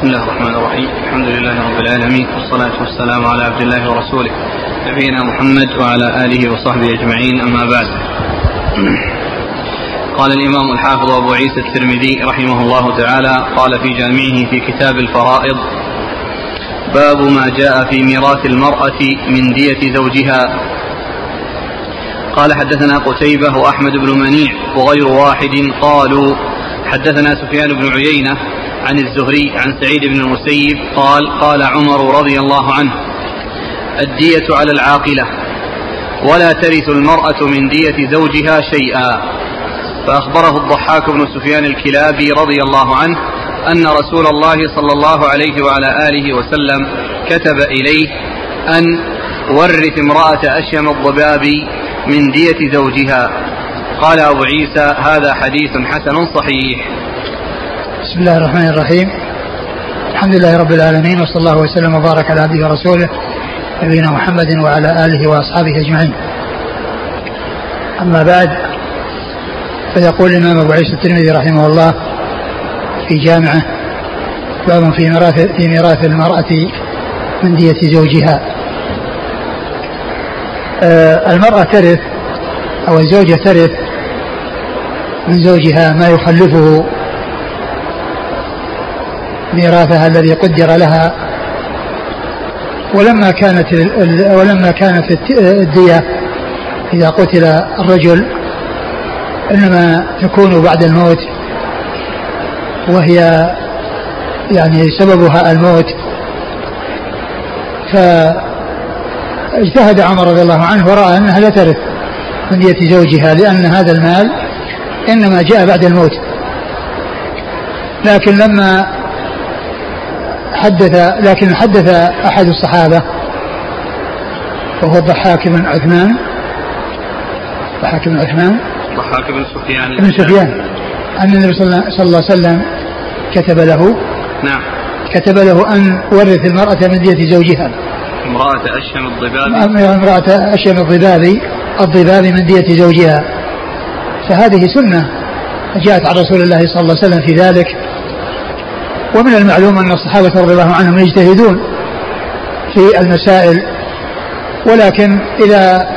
بسم الله الرحمن الرحيم. الحمد لله رب العالمين. والصلاة والسلام على عبد الله ورسوله. نبينا محمد وعلى آله وصحبه أجمعين. أما بعد. قال الإمام الحافظ أبو عيسى الترمذي رحمه الله تعالى قال في جامعه في كتاب الفرائض باب ما جاء في ميراث المرأة من دية زوجها. قال حدثنا قتيبة وأحمد بن منيع وغير واحد قالوا حدثنا سفيان بن عيينة عن الزهري عن سعيد بن المسيب قال قال عمر رضي الله عنه الدية على العاقلة ولا ترث المرأة من دية زوجها شيئا. فأخبره الضحاك بن سفيان الكلابي رضي الله عنه أن رسول الله صلى الله عليه وعلى آله وسلم كتب إليه أن ورث امرأة أشيم الضباب من دية زوجها. قال أبو عيسى هذا حديث حسن صحيح. بسم الله الرحمن الرحيم الحمد لله رب العالمين وصلى الله وسلم وبارك على عبده ورسوله نبينا محمد وعلى آله وأصحابه أجمعين. أما بعد فيقول الإمام أبو عيسى الترمذي رحمه الله في جامعه باب في ميراث في ميراث المرأة من دية زوجها. آه المرأة ترث أو الزوجة ترث من زوجها ما يخلفه ميراثها الذي قدر لها. ولما كانت ولما كانت الدية إذا قتل الرجل إنما تكون بعد الموت وهي يعني سببها الموت. فاجتهد عمر رضي الله عنه ورأى أنها لا ترث من دية زوجها لأن هذا المال إنما جاء بعد الموت. لكن لما حدث لكن حدث أحد الصحابة وهو الضحاك بن عثمان. الضحاك بن عثمان. الضحاك بن سفيان. بن سفيان. أن النبي صلى الله عليه وسلم كتب له نعم. كتب له أن ورث المرأة من دية زوجها. امرأة أشهم الضباب. امرأة أشهم الضباب الضباب من دية زوجها. فهذه سنة جاءت عن رسول الله صلى الله عليه وسلم في ذلك. ومن المعلوم أن الصحابة رضي الله عنهم يجتهدون في المسائل ولكن إذا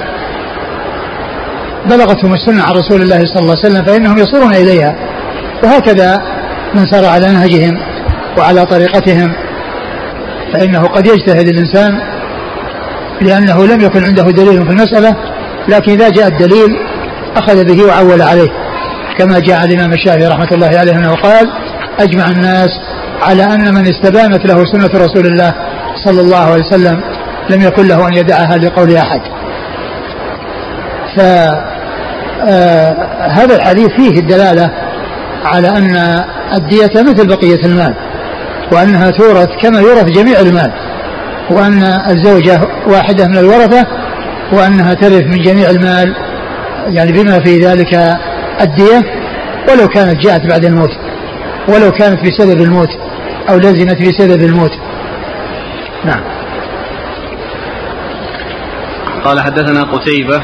بلغتهم السنة عن رسول الله صلى الله عليه وسلم فإنهم يصرون إليها وهكذا من سار على نهجهم وعلى طريقتهم فإنه قد يجتهد الإنسان لأنه لم يكن عنده دليل في المسألة لكن إذا جاء الدليل أخذ به وعول عليه كما جاء الإمام الشافعي رحمة الله عليه أنه قال أجمع الناس على أن من استبانت له سنة رسول الله صلى الله عليه وسلم لم يكن له أن يدعها لقول أحد. فهذا الحديث فيه الدلالة على أن الدية مثل بقية المال وأنها تورث كما يورث جميع المال وأن الزوجة واحدة من الورثة وأنها ترث من جميع المال يعني بما في ذلك الدية ولو كانت جاءت بعد الموت ولو كانت بسبب الموت أو لزمت بسبب الموت. نعم. قال حدثنا قتيبة.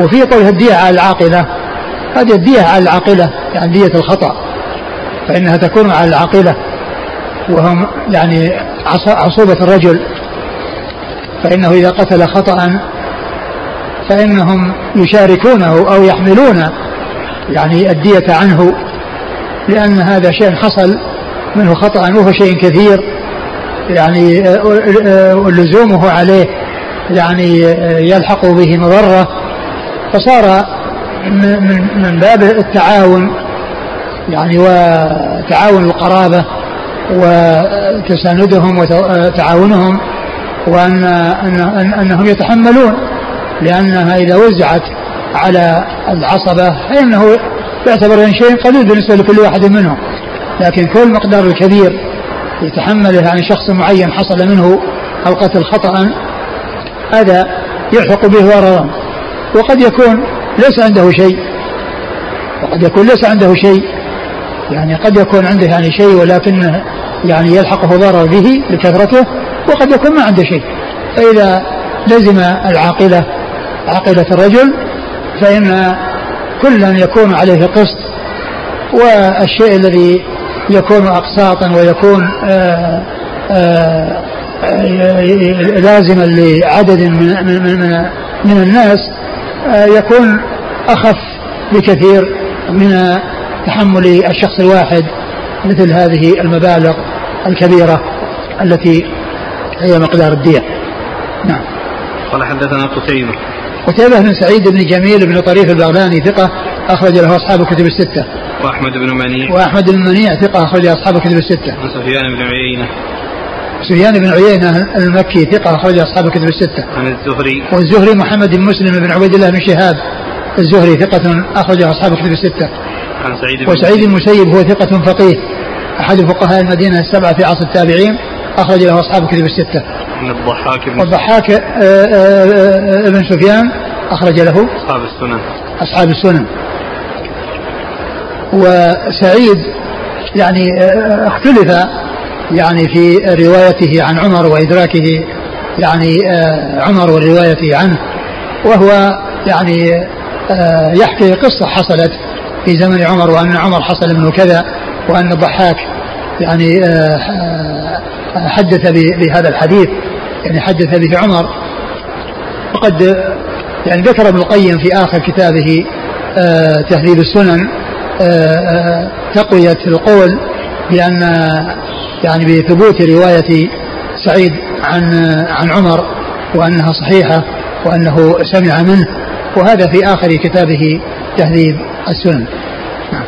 وفي قول الدية على العاقلة. هذه الدية على العاقلة يعني دية الخطأ. فإنها تكون على العاقلة. وهم يعني عصوبة الرجل. فإنه إذا قتل خطأ فإنهم يشاركونه أو يحملون يعني الدية عنه لأن هذا شيء حصل منه خطأ وهو شيء كثير. يعني لزومه عليه يعني يلحق به مضرة. فصار من من باب التعاون يعني وتعاون القرابة وتساندهم وتعاونهم وأن أن أنهم يتحملون. لأنها إذا وزعت على العصبة فإنه يعتبر أن شيء قليل بالنسبة لكل واحد منهم. لكن كل مقدار الكبير يتحمله عن شخص معين حصل منه القتل خطأ هذا يلحق به ضررا وقد يكون ليس عنده شيء. وقد يكون ليس عنده شيء. يعني قد يكون عنده يعني شيء ولكن يعني يلحقه ضرر به لكثرته وقد يكون ما عنده شيء. فإذا لزم العاقلة عاقلة الرجل فإن كلا يكون عليه قسط والشيء الذي يكون أقساطا ويكون آآ آآ لازما لعدد من من من, من الناس يكون أخف بكثير من تحمل الشخص الواحد مثل هذه المبالغ الكبيرة التي هي مقدار الدية نعم. قال حدثنا قتيبة. قتيبة بن سعيد بن جميل بن طريف البغلاني ثقة أخرج له أصحاب الكتب الستة. وأحمد بن منيع. وأحمد بن منيع ثقة أخرج له أصحاب الكتب الستة. وسفيان بن عيينة. سفيان بن عيينة المكي ثقة أخرج أصحاب الكتب الستة. عن الزهري. والزهري محمد بن مسلم بن عبيد الله بن شهاب الزهري ثقة أخرج أصحاب الكتب الستة. عن سعيد بن وسعيد المسيب هو ثقة فقيه أحد فقهاء المدينة السبعة في عصر التابعين أخرج له أصحاب الكتب الستة. عن الضحاك بن والضحاك آه، آه، آه، بن سفيان أخرج له أصحاب السنن. أصحاب السنن. وسعيد يعني اختلف يعني في روايته عن عمر وإدراكه يعني عمر والرواية عنه. وهو يعني يحكي قصة حصلت في زمن عمر وأن عمر حصل منه كذا وأن الضحاك يعني حدث بهذا الحديث يعني حدث به عمر. وقد يعني ذكر ابن القيم في آخر كتابه تهذيب السنن تقوية القول بأن يعني بثبوت رواية سعيد عن عن عمر وأنها صحيحة وأنه سمع منه وهذا في آخر كتابه تهذيب السنن. نعم.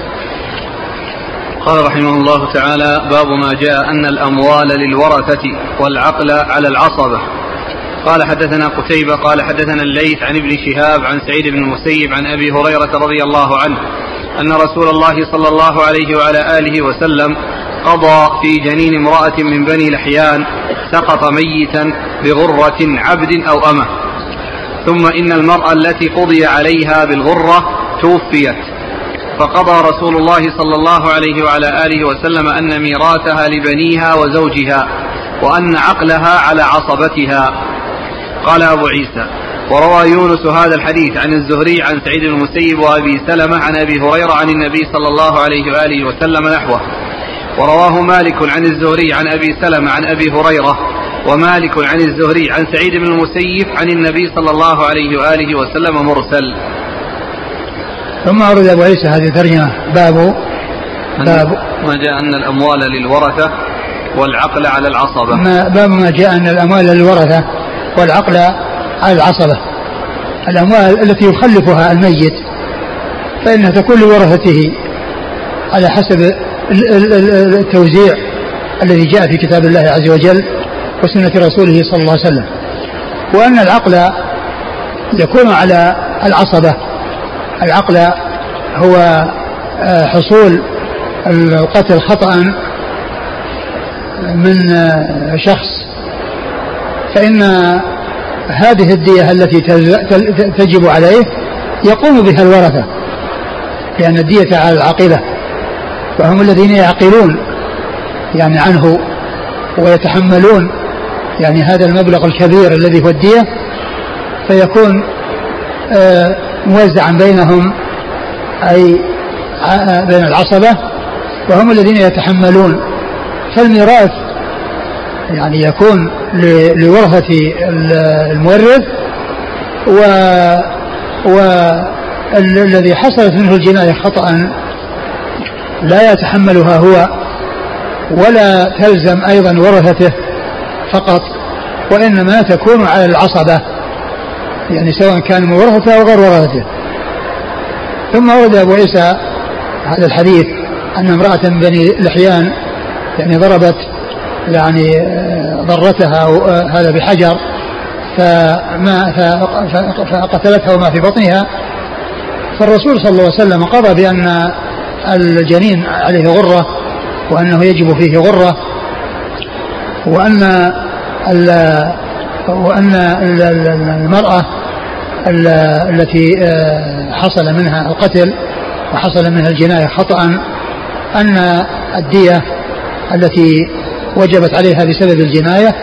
قال رحمه الله تعالى باب ما جاء أن الأموال للورثة والعقل على العصبة. قال حدثنا قتيبة قال حدثنا الليث عن ابن شهاب عن سعيد بن المسيب عن أبي هريرة رضي الله عنه. أن رسول الله صلى الله عليه وعلى آله وسلم قضى في جنين امرأة من بني لحيان سقط ميتا بغرة عبد أو أمة. ثم إن المرأة التي قضي عليها بالغرة توفيت. فقضى رسول الله صلى الله عليه وعلى آله وسلم أن ميراثها لبنيها وزوجها وأن عقلها على عصبتها. قال أبو عيسى وروى يونس هذا الحديث عن الزهري عن سعيد المسيب وأبي سلمة عن أبي هريرة عن النبي صلى الله عليه وآله وسلم نحوه. ورواه مالك عن الزهري عن أبي سلمة عن أبي هريرة ومالك عن الزهري عن سعيد بن المسيب عن النبي صلى الله عليه وآله وسلم مرسل. ثم أورد أبو عيسى هذه الترجمة. باب باب ما جاء أن الأموال للورثة والعقل على العصبة. ما باب ما جاء أن الأموال للورثة والعقل على العصبة الأموال التي يخلفها الميت فإنها تكون لورثته على حسب التوزيع الذي جاء في كتاب الله عز وجل وسنة رسوله صلى الله عليه وسلم. وأن العقل يكون على العصبة العقل هو آه، حصول القتل خطأ من آه، شخص فإن هذه الدية التي تجب عليه يقوم بها الورثة لأن الدية على العاقلة وهم الذين يعقلون يعني عنه ويتحملون يعني هذا المبلغ الكبير الذي هو الدية فيكون آه، موزعا بينهم أي بين العصبة وهم الذين يتحملون. فالميراث يعني يكون لورثة المورث و والذي حصلت منه الجناية خطأ لا يتحملها هو ولا تلزم أيضا ورثته فقط وإنما تكون على العصبة يعني سواء كان من ورثته أو غير ورثته. ثم ورد أبو عيسى هذا الحديث أن امرأة من بني لحيان يعني ضربت يعني آه، ضرتها آه، هذا بحجر فما فقتلتها وما في بطنها. فالرسول صلى الله عليه وسلم قضى بأن الجنين عليه غرة وأنه يجب فيه غرة وأن وأن المرأة التي آه، حصل منها القتل وحصل منها الجناية خطأ أن الدية التي وجبت عليها بسبب الجناية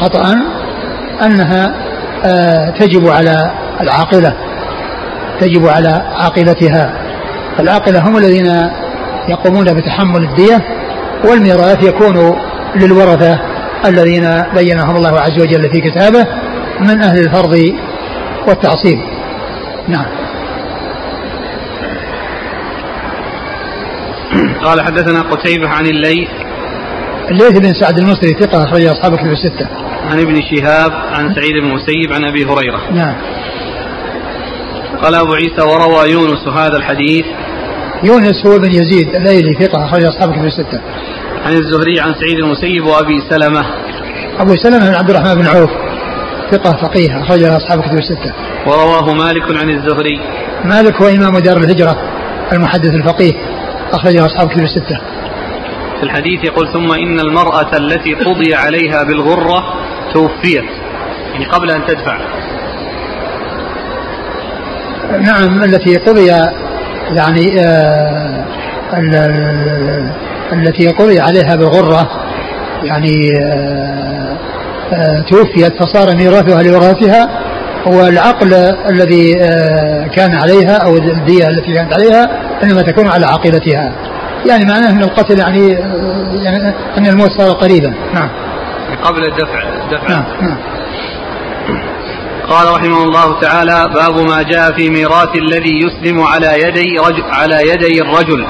خطأ أنها آه، تجب على العاقلة تجب على عاقلتها. العاقلة هم الذين يقومون بتحمل الدية والميراث يكون للورثة الذين بينهم الله عز وجل في كتابه من أهل الفرض والتعصيب. نعم. قال حدثنا قتيبة عن الليث الليث بن سعد المصري ثقة أخرج أصحاب كتب الستة. عن ابن شهاب عن سعيد بن المسيب عن أبي هريرة. نعم. قال أبو عيسى وروى يونس هذا الحديث. يونس هو بن يزيد الليلي ثقة أخرج أصحاب كتب الستة. عن الزهري عن سعيد المسيب وأبي سلمة. أبو سلمة بن عبد الرحمن بن عوف ثقة فقيه أخرج أصحاب كتب الستة. ورواه مالك عن الزهري. مالك هو إمام دار الهجرة المحدث الفقيه أخرجه أصحاب كتب الستة. في الحديث يقول ثم إن المرأة التي قضي عليها بالغرة توفيت. يعني قبل أن تدفع. نعم التي قضي يعني آه التي قضي عليها بالغرة يعني آه آه توفيت فصار ميراثها لورثها والعقل الذي آه كان عليها أو الدية التي كانت عليها إنما تكون على عاقلتها يعني معناه ان القتل يعني يعني ان الموت صار قريبا. نعم. قبل الدفع الدفع نعم نعم. قال رحمه الله تعالى باب ما جاء في ميراث الذي يسلم على يدي رجل على يدي الرجل.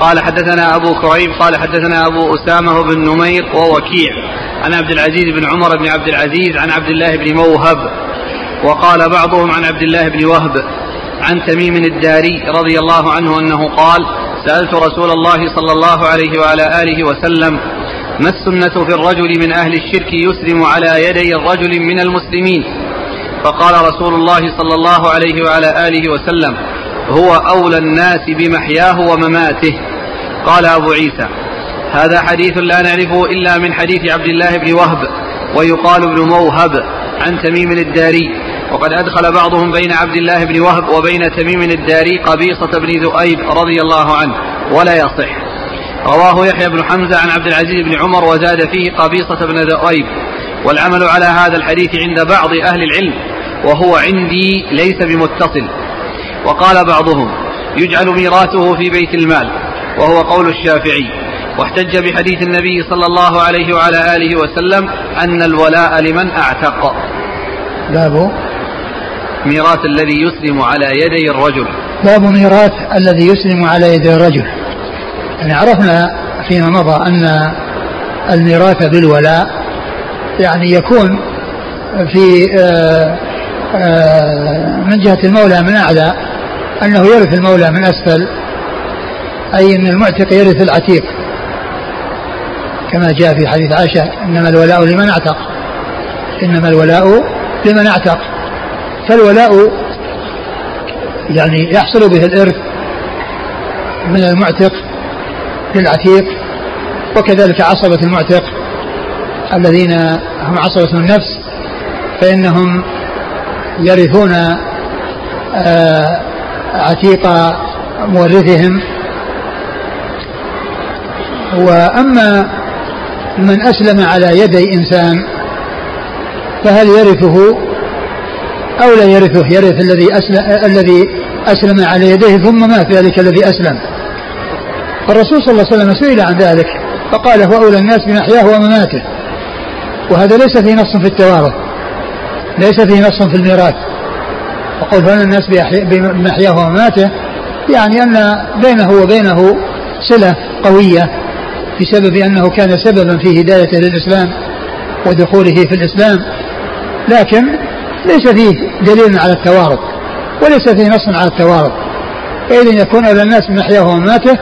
قال حدثنا أبو كريب قال حدثنا أبو أسامة بن نمير ووكيع. عن عبد العزيز بن عمر بن عبد العزيز عن عبد الله بن موهب. وقال بعضهم عن عبد الله بن وهب عن تميم الداري رضي الله عنه أنه قال سألت رسول الله صلى الله عليه وعلى آله وسلم ما السنة في الرجل من أهل الشرك يسلم على يدي الرجل من المسلمين؟ فقال رسول الله صلى الله عليه وعلى آله وسلم هو أولى الناس بمحياه ومماته. قال أبو عيسى هذا حديث لا نعرفه إلا من حديث عبد الله بن وهب ويقال ابن موهب عن تميم الداري. وقد أدخل بعضهم بين عبد الله بن وهب وبين تميم الداري قبيصة بن ذؤيب رضي الله عنه ولا يصح. رواه يحيى بن حمزة عن عبد العزيز بن عمر وزاد فيه قبيصة بن ذؤيب. والعمل على هذا الحديث عند بعض أهل العلم وهو عندي ليس بمتصل. وقال بعضهم يجعل ميراثه في بيت المال وهو قول الشافعي. واحتج بحديث النبي صلى الله عليه وعلى آله وسلم أن الولاء لمن أعتق. باب ميراث الذي يسلم على يدي الرجل. باب ميراث الذي يسلم على يدي الرجل. يعني عرفنا فيما مضى أن الميراث بالولاء يعني يكون في آه، آه، من جهة المولى من أعلى أنه يرث المولى من أسفل أي أن المعتق يرث العتيق. كما جاء في حديث عائشة إنما الولاء لمن أعتق. إنما الولاء لمن أعتق. فالولاء يعني يحصل به الإرث من المعتق للعتيق وكذلك عصبة المعتق الذين هم عصبة النفس فإنهم يرثون آه، عتيق مورثهم. وأما من أسلم على يدي إنسان فهل يرثه؟ أو لا يرثه يرث الذي أسلم الذي أسلم على يديه ثم مات ذلك الذي أسلم. الرسول صلى الله عليه وسلم سئل عن ذلك فقال هو أولى الناس بمحياه ومماته. وهذا ليس فيه نص في التوارث ليس فيه نص في الميراث. وقول فأولى الناس بمحياه ومماته يعني أن بينه وبينه صلة قوية بسبب أنه كان سببا في هدايته للإسلام ودخوله في الإسلام. لكن ليس فيه دليل على التوارث وليس فيه نص على التوارث فإذا يكون أولى الناس بمحياه ومماته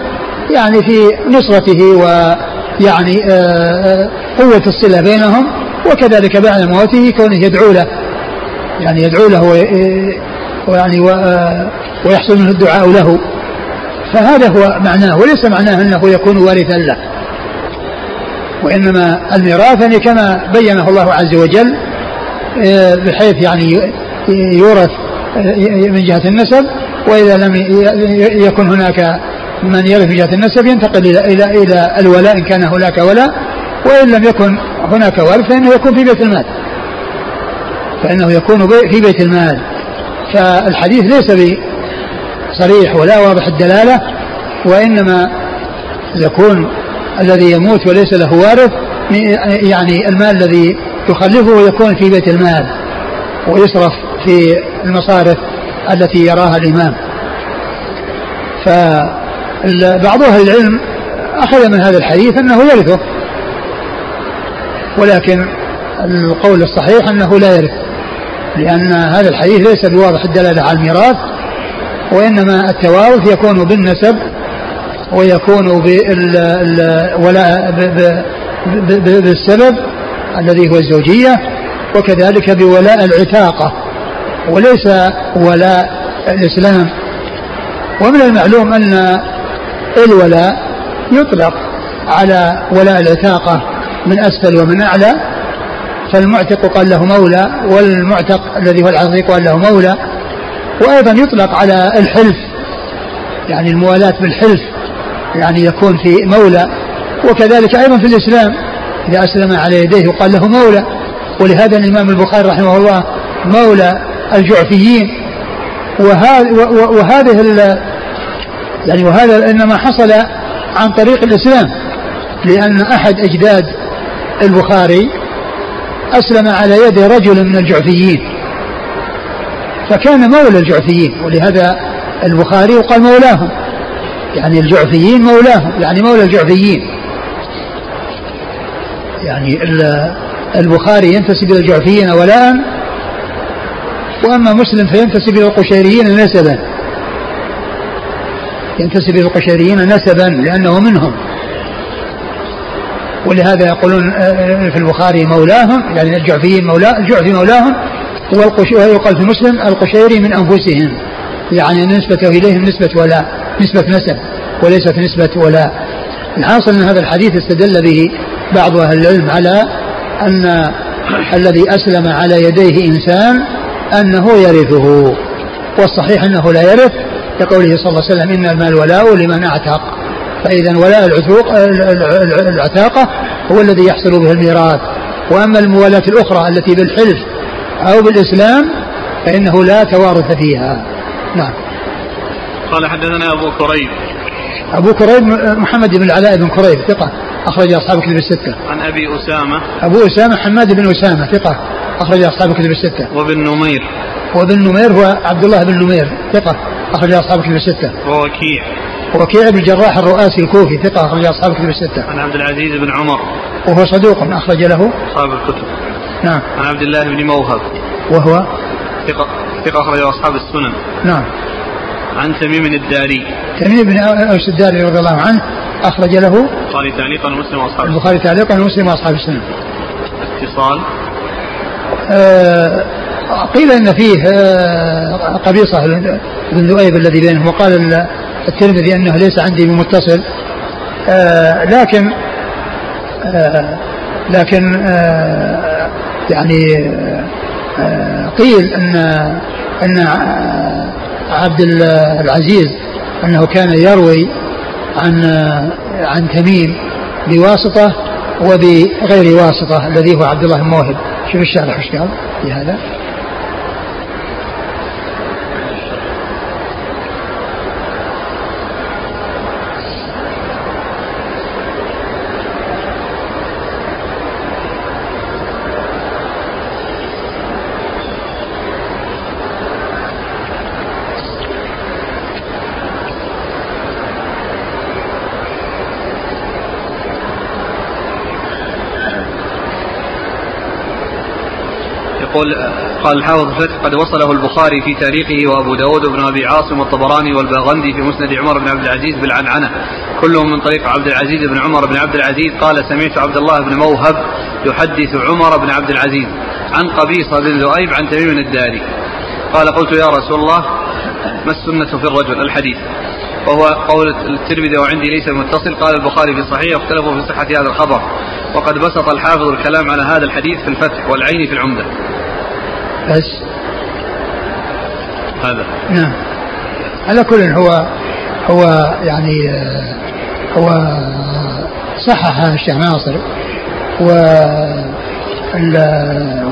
يعني في نصرته ويعني آه، آه، قوة الصلة بينهم وكذلك بعد موته كونه يدعو له. يعني يدعو له ويعني آه، ويحصل منه الدعاء له. فهذا هو معناه وليس معناه أنه يكون وارثا له. وإنما الميراث يعني كما بينه الله عز وجل بحيث يعني يورث من جهة النسب وإذا لم يكن هناك من يرث جهة النسب ينتقل إلى إلى إلى الولاء إن كان هناك ولاء وإن لم يكن هناك ورث فإنه يكون في بيت المال. فإنه يكون في بيت المال. فالحديث ليس بصريح ولا واضح الدلالة وإنما يكون الذي يموت وليس له وارث يعني المال الذي يخلفه يكون في بيت المال ويصرف في المصارف التي يراها الإمام. فبعض أهل العلم أخذ من هذا الحديث أنه يرثه ولكن القول الصحيح أنه لا يرث لأن هذا الحديث ليس بواضح الدلالة على الميراث وإنما التوارث يكون بالنسب ويكون بالسبب الذي هو الزوجية وكذلك بولاء العتاقة. وليس ولاء الإسلام. ومن المعلوم أن الولاء يطلق على ولاء العتاقة من أسفل ومن أعلى. فالمعتق قال له مولى والمعتق الذي هو العتيق قال له مولى. وأيضا يطلق على الحلف يعني الموالاة بالحلف يعني يكون في مولى. وكذلك أيضا في الإسلام إذا أسلم على يديه وقال له مولى ولهذا الإمام البخاري رحمه الله مولى الجعفيين. وهذه يعني وهذا إنما حصل عن طريق الإسلام لأن أحد أجداد البخاري أسلم على يد رجل من الجعفيين. فكان مولى الجعفيين ولهذا البخاري قال مولاهم. يعني الجعفيين مولاهم يعني مولى الجعفيين. يعني البخاري ينتسب إلى الجعفيين ولاء وأما مسلم فينتسب إلى القشيريين نسبا. ينتسب إلى القشيريين نسبا لأنه منهم. ولهذا يقولون آه، في البخاري مولاهم يعني الجعفيين مولا الجعفي مولاهم ويقال في مسلم القشيري من أنفسهم. يعني نسبته إليهم نسبة ولاء نسبة نسب وليست نسبة ولاء الحاصل أن هذا الحديث استدل به بعض أهل العلم على أن الذي أسلم على يديه إنسان أنه يرثه والصحيح أنه لا يرث كقوله صلى الله عليه وسلم إن المال ولاء لمن أعتق. فإذا ولاء العتوق العتاقة هو الذي يحصل به الميراث. وأما الموالاة الأخرى التي بالحلف أو بالإسلام فإنه لا توارث فيها. نعم. قال حدثنا أبو كريب. أبو كريب محمد بن العلاء بن كريب ثقة. أخرج أصحاب كتب الستة. عن أبي أسامة. أبو أسامة حماد بن أسامة ثقة أخرج أصحاب كتب الستة. وابن نمير. وابن نمير هو عبد الله بن نمير ثقة أخرج أصحاب كتب الستة. ووكيع. وكيع بن الجراح الرؤاسي الكوفي ثقة أخرج أصحاب كتب الستة. عن عبد العزيز بن عمر. وهو صدوق أخرج له. أصحاب الكتب. نعم. عن عبد الله بن موهب. وهو ثقة ثقة أخرج أصحاب السنن. نعم. عن تميم الداري. تميم بن أوس الداري رضي الله عنه أخرج له البخاري تعليقا ومسلم وأصحاب البخاري تعليقا ومسلم وأصحاب السنن. اتصال. آه قيل إن فيه آه قبيصة بن ذؤيب الذي بينهم وقال الترمذي أنه ليس عندي بمتصل آه لكن آه لكن آه يعني آه قيل إن إن عبد العزيز أنه كان يروي عن عن تميم بواسطة وبغير واسطة الذي هو عبد الله بن موهب. شوف الشارح إيش قال في هذا. يقول قال الحافظ الفتح قد وصله البخاري في تاريخه وأبو داود بن أبي عاصم والطبراني والباغندي في مسند عمر بن عبد العزيز بالعنعنة. كلهم من طريق عبد العزيز بن عمر بن عبد العزيز. قال سمعت عبد الله بن موهب يحدث عمر بن عبد العزيز عن قبيصة بن ذؤيب عن تميم الداري. قال قلت يا رسول الله ما السنة في الرجل؟ الحديث. وهو قول الترمذي وعندي ليس متصل. قال البخاري في صحيح واختلفوا في صحة هذا الخبر. وقد بسط الحافظ الكلام على هذا الحديث في الفتح والعين في العمدة. بس. هذا. نعم. على كل هو هو يعني هو صحح الشيخ ناصر. و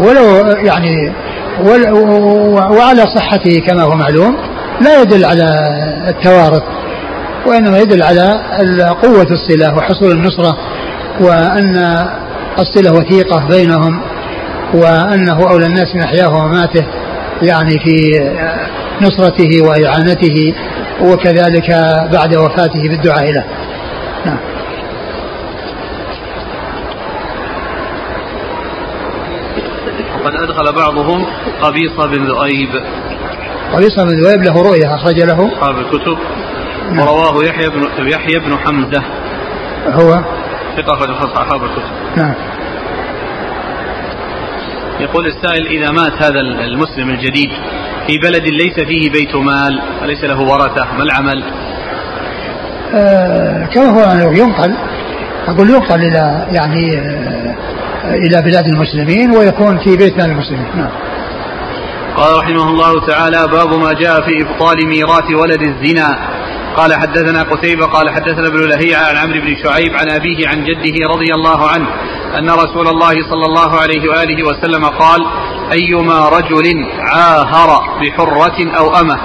ولو يعني وعلى صحته كما هو معلوم لا يدل على التوارث وإنما يدل على قوة الصلة وحصول النصرة وأن الصلة وثيقة بينهم. وأنه أولى الناس من أحياه وماته يعني في نصرته وإعانته وكذلك بعد وفاته بالدعاء له. نعم. وقد أدخل بعضهم قبيصة بن ذؤيب. قبيصة بن ذؤيب له رؤية أخرج له. أصحاب الكتب. نعم. ورواه يحيى بن يحيى بن حمزة. هو؟ ثقة أخرج أصحاب الكتب. نعم. يقول السائل إذا مات هذا المسلم الجديد في بلد ليس فيه بيت مال وليس له ورثة ما العمل؟ آه كما هو ينقل أقول ينقل إلى يعني آه إلى بلاد المسلمين ويكون في بيت مال المسلمين. نعم. قال رحمه الله تعالى باب ما جاء في إبطال ميراث ولد الزنا. قال حدثنا قتيبة قال حدثنا ابن لهيعة عن عمرو بن شعيب عن أبيه عن جده رضي الله عنه أن رسول الله صلى الله عليه وآله وسلم قال أيما رجل عاهر بحرة أو أمة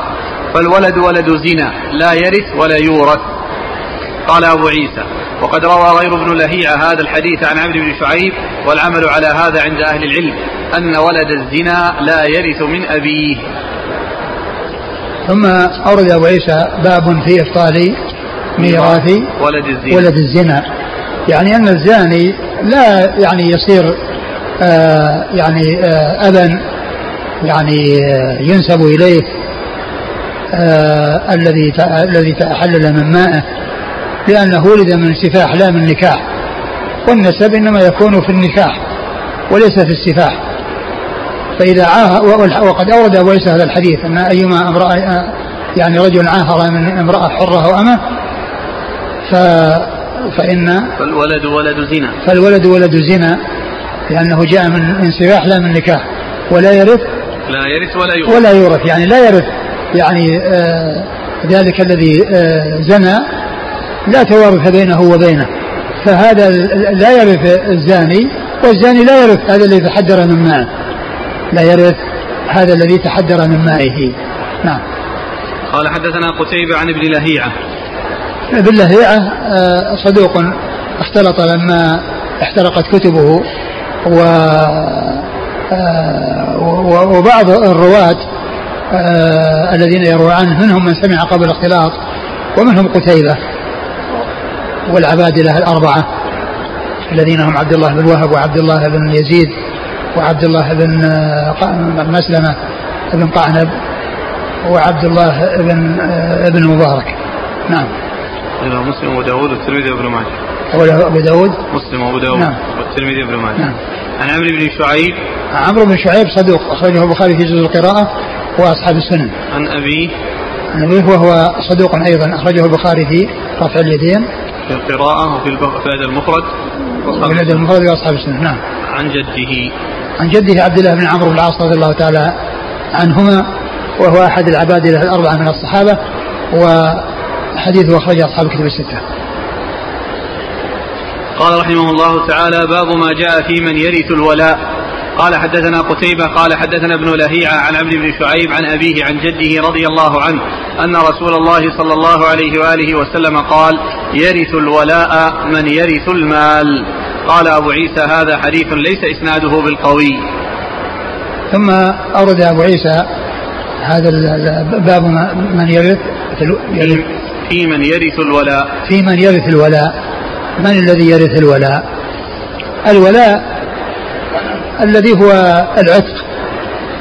فالولد ولد زنا لا يرث ولا يورث. قال أبو عيسى وقد روى غير ابن لهيعة هذا الحديث عن عمرو بن شعيب والعمل على هذا عند أهل العلم أن ولد الزنا لا يرث من أبيه. ثم أورد أبو عيسى باب في إبطال ميراث ولد الزنا. ولد الزنا. يعني أن الزاني لا يعني يصير آه يعني آه أبا يعني آه ينسب إليه آه الذي الذي تحلل من مائه لأنه ولد من سفاح لا من نكاح والنسب إنما يكون في النكاح وليس في السفاح. فإذا عاه وقد أورد أبو عيسى هذا الحديث أن أيما امرأة يعني رجل عاهر من امرأة حرة أو أمة ف فإن فالولد ولد زنا. فالولد ولد زنا لأنه جاء من انسفاح لا من نكاح ولا يرث لا يرث ولا يورث. ولا يورث يعني لا يرث يعني آه ذلك الذي آه زنى لا توارث بينه وبينه. فهذا لا يرث الزاني والزاني لا يرث هذا الذي تحدر من ماء. لا يرث هذا الذي تحدر من مائه. نعم. قال حدثنا قتيبة عن ابن لهيعة. ابن لهيعة آه، صدوق اختلط لما احترقت كتبه و آه، وبعض الرواة آه، الذين يروى عنه منهم من سمع قبل الاختلاط ومنهم قتيبة والعبادلة الأربعة الذين هم عبد الله بن وهب وعبد الله بن يزيد وعبد الله بن آه، مسلمة بن قعنب وعبد الله بن آه، بن مبارك. نعم. مسلم وأبو داود والترمذي وابن ماجه. أبو داود؟ مسلم وأبو داود نعم. والترمذي وابن ماجه. نعم. عن عمرو بن شعيب. عمرو بن شعيب صدوق أخرجه البخاري في جزء القراءة وأصحاب السنن. عن ابيه عن أبيه وهو صدوق أيضا أخرجه البخاري في رفع اليدين. في القراءة وفي الأدب المفرد. وفي الأدب المفرد وأصحاب السنة نعم. عن جده. عن جده عبد الله بن عمرو بن العاص رضي الله تعالى عنهما وهو أحد العبادلة الأربعة من الصحابة وحديثه أخرجه أصحاب الكتب الستة. قال رحمه الله تعالى باب ما جاء في من يرث الولاء. قال حدثنا قتيبة قال حدثنا ابن لهيعة عن عبد بن شعيب عن أبيه عن جده رضي الله عنه أن رسول الله صلى الله عليه وآله وسلم قال يرث الولاء من يرث المال. قال أبو عيسى هذا حديث ليس إسناده بالقوي. ثم أورد أبو عيسى هذا باب من يرث في من يرث الولاء. في من يرث الولاء. من الذي يرث الولاء؟ الولاء الذي هو العتق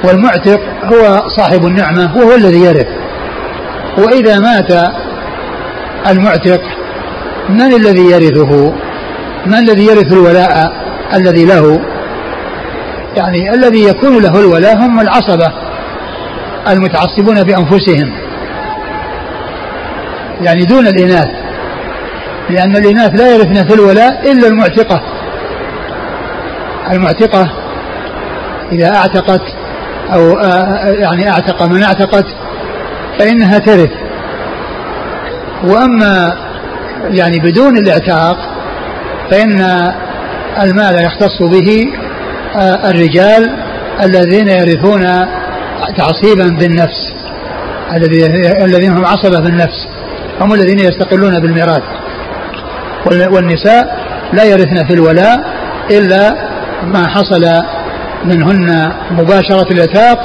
والمعتق هو صاحب النعمة وهو الذي يرث. وإذا مات المعتق من الذي يرثه؟ من الذي يرث الولاء الذي له؟ يعني الذي يكون له الولاء هم العصبة المتعصبون بأنفسهم. يعني دون الإناث. لأن الإناث لا يرثن في الولاء إلا المعتقة. المعتقة إذا أعتقت أو يعني أعتق من أعتقت فإنها ترث. وأما يعني بدون الاعتاق فإن المال يختص به الرجال الذين يرثون تعصيبا بالنفس الذين هم عصبة بالنفس هم الذين يستقلون بالميراث. والنساء لا يرثن في الولاء إلا ما حصل منهن مباشرة العتاق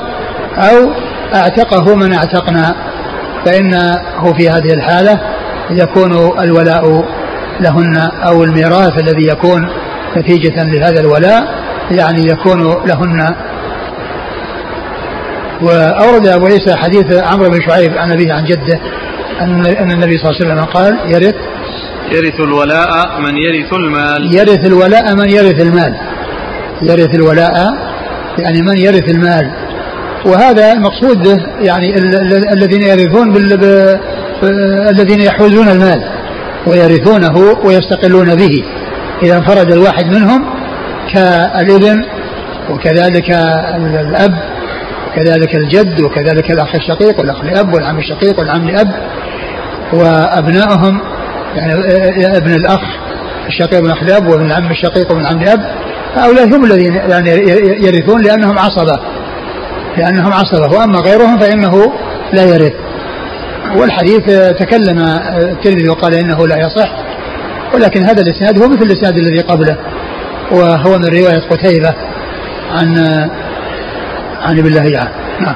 أو أعتقه من أعتقنا فإنه في هذه الحالة يكون الولاء لهن أو الميراث الذي يكون نتيجة لهذا الولاء يعني يكون لهن. وأورد أبو عيسى حديث عمرو بن شعيب عن أبيه عن جده أن النبي صلى الله عليه وسلم قال يرث يرث الولاء من يرث المال. يرث الولاء من يرث المال. يرث الولاء يعني من يرث المال. وهذا المقصود به يعني الذين يرثون الذين يحوزون المال. ويرثونه ويستقلون به. إذا انفرد الواحد منهم كالإبن وكذلك الأب وكذلك الجد وكذلك الأخ الشقيق والأخ لأب والعم الشقيق والعم لأب وأبنائهم يعني ابن الأخ الشقيق من أخ لأب وابن العم الشقيق وابن العم لأب. هؤلاء هم الذين يعني يرثون لأنهم عصبة لأنهم عصبة وأما غيرهم فإنه لا يرث. والحديث تكلم الترمذي وقال إنه لا يصح. ولكن هذا الإسناد هو مثل الإسناد الذي قبله وهو من رواية قتيبة عن عن ابن الله نعم.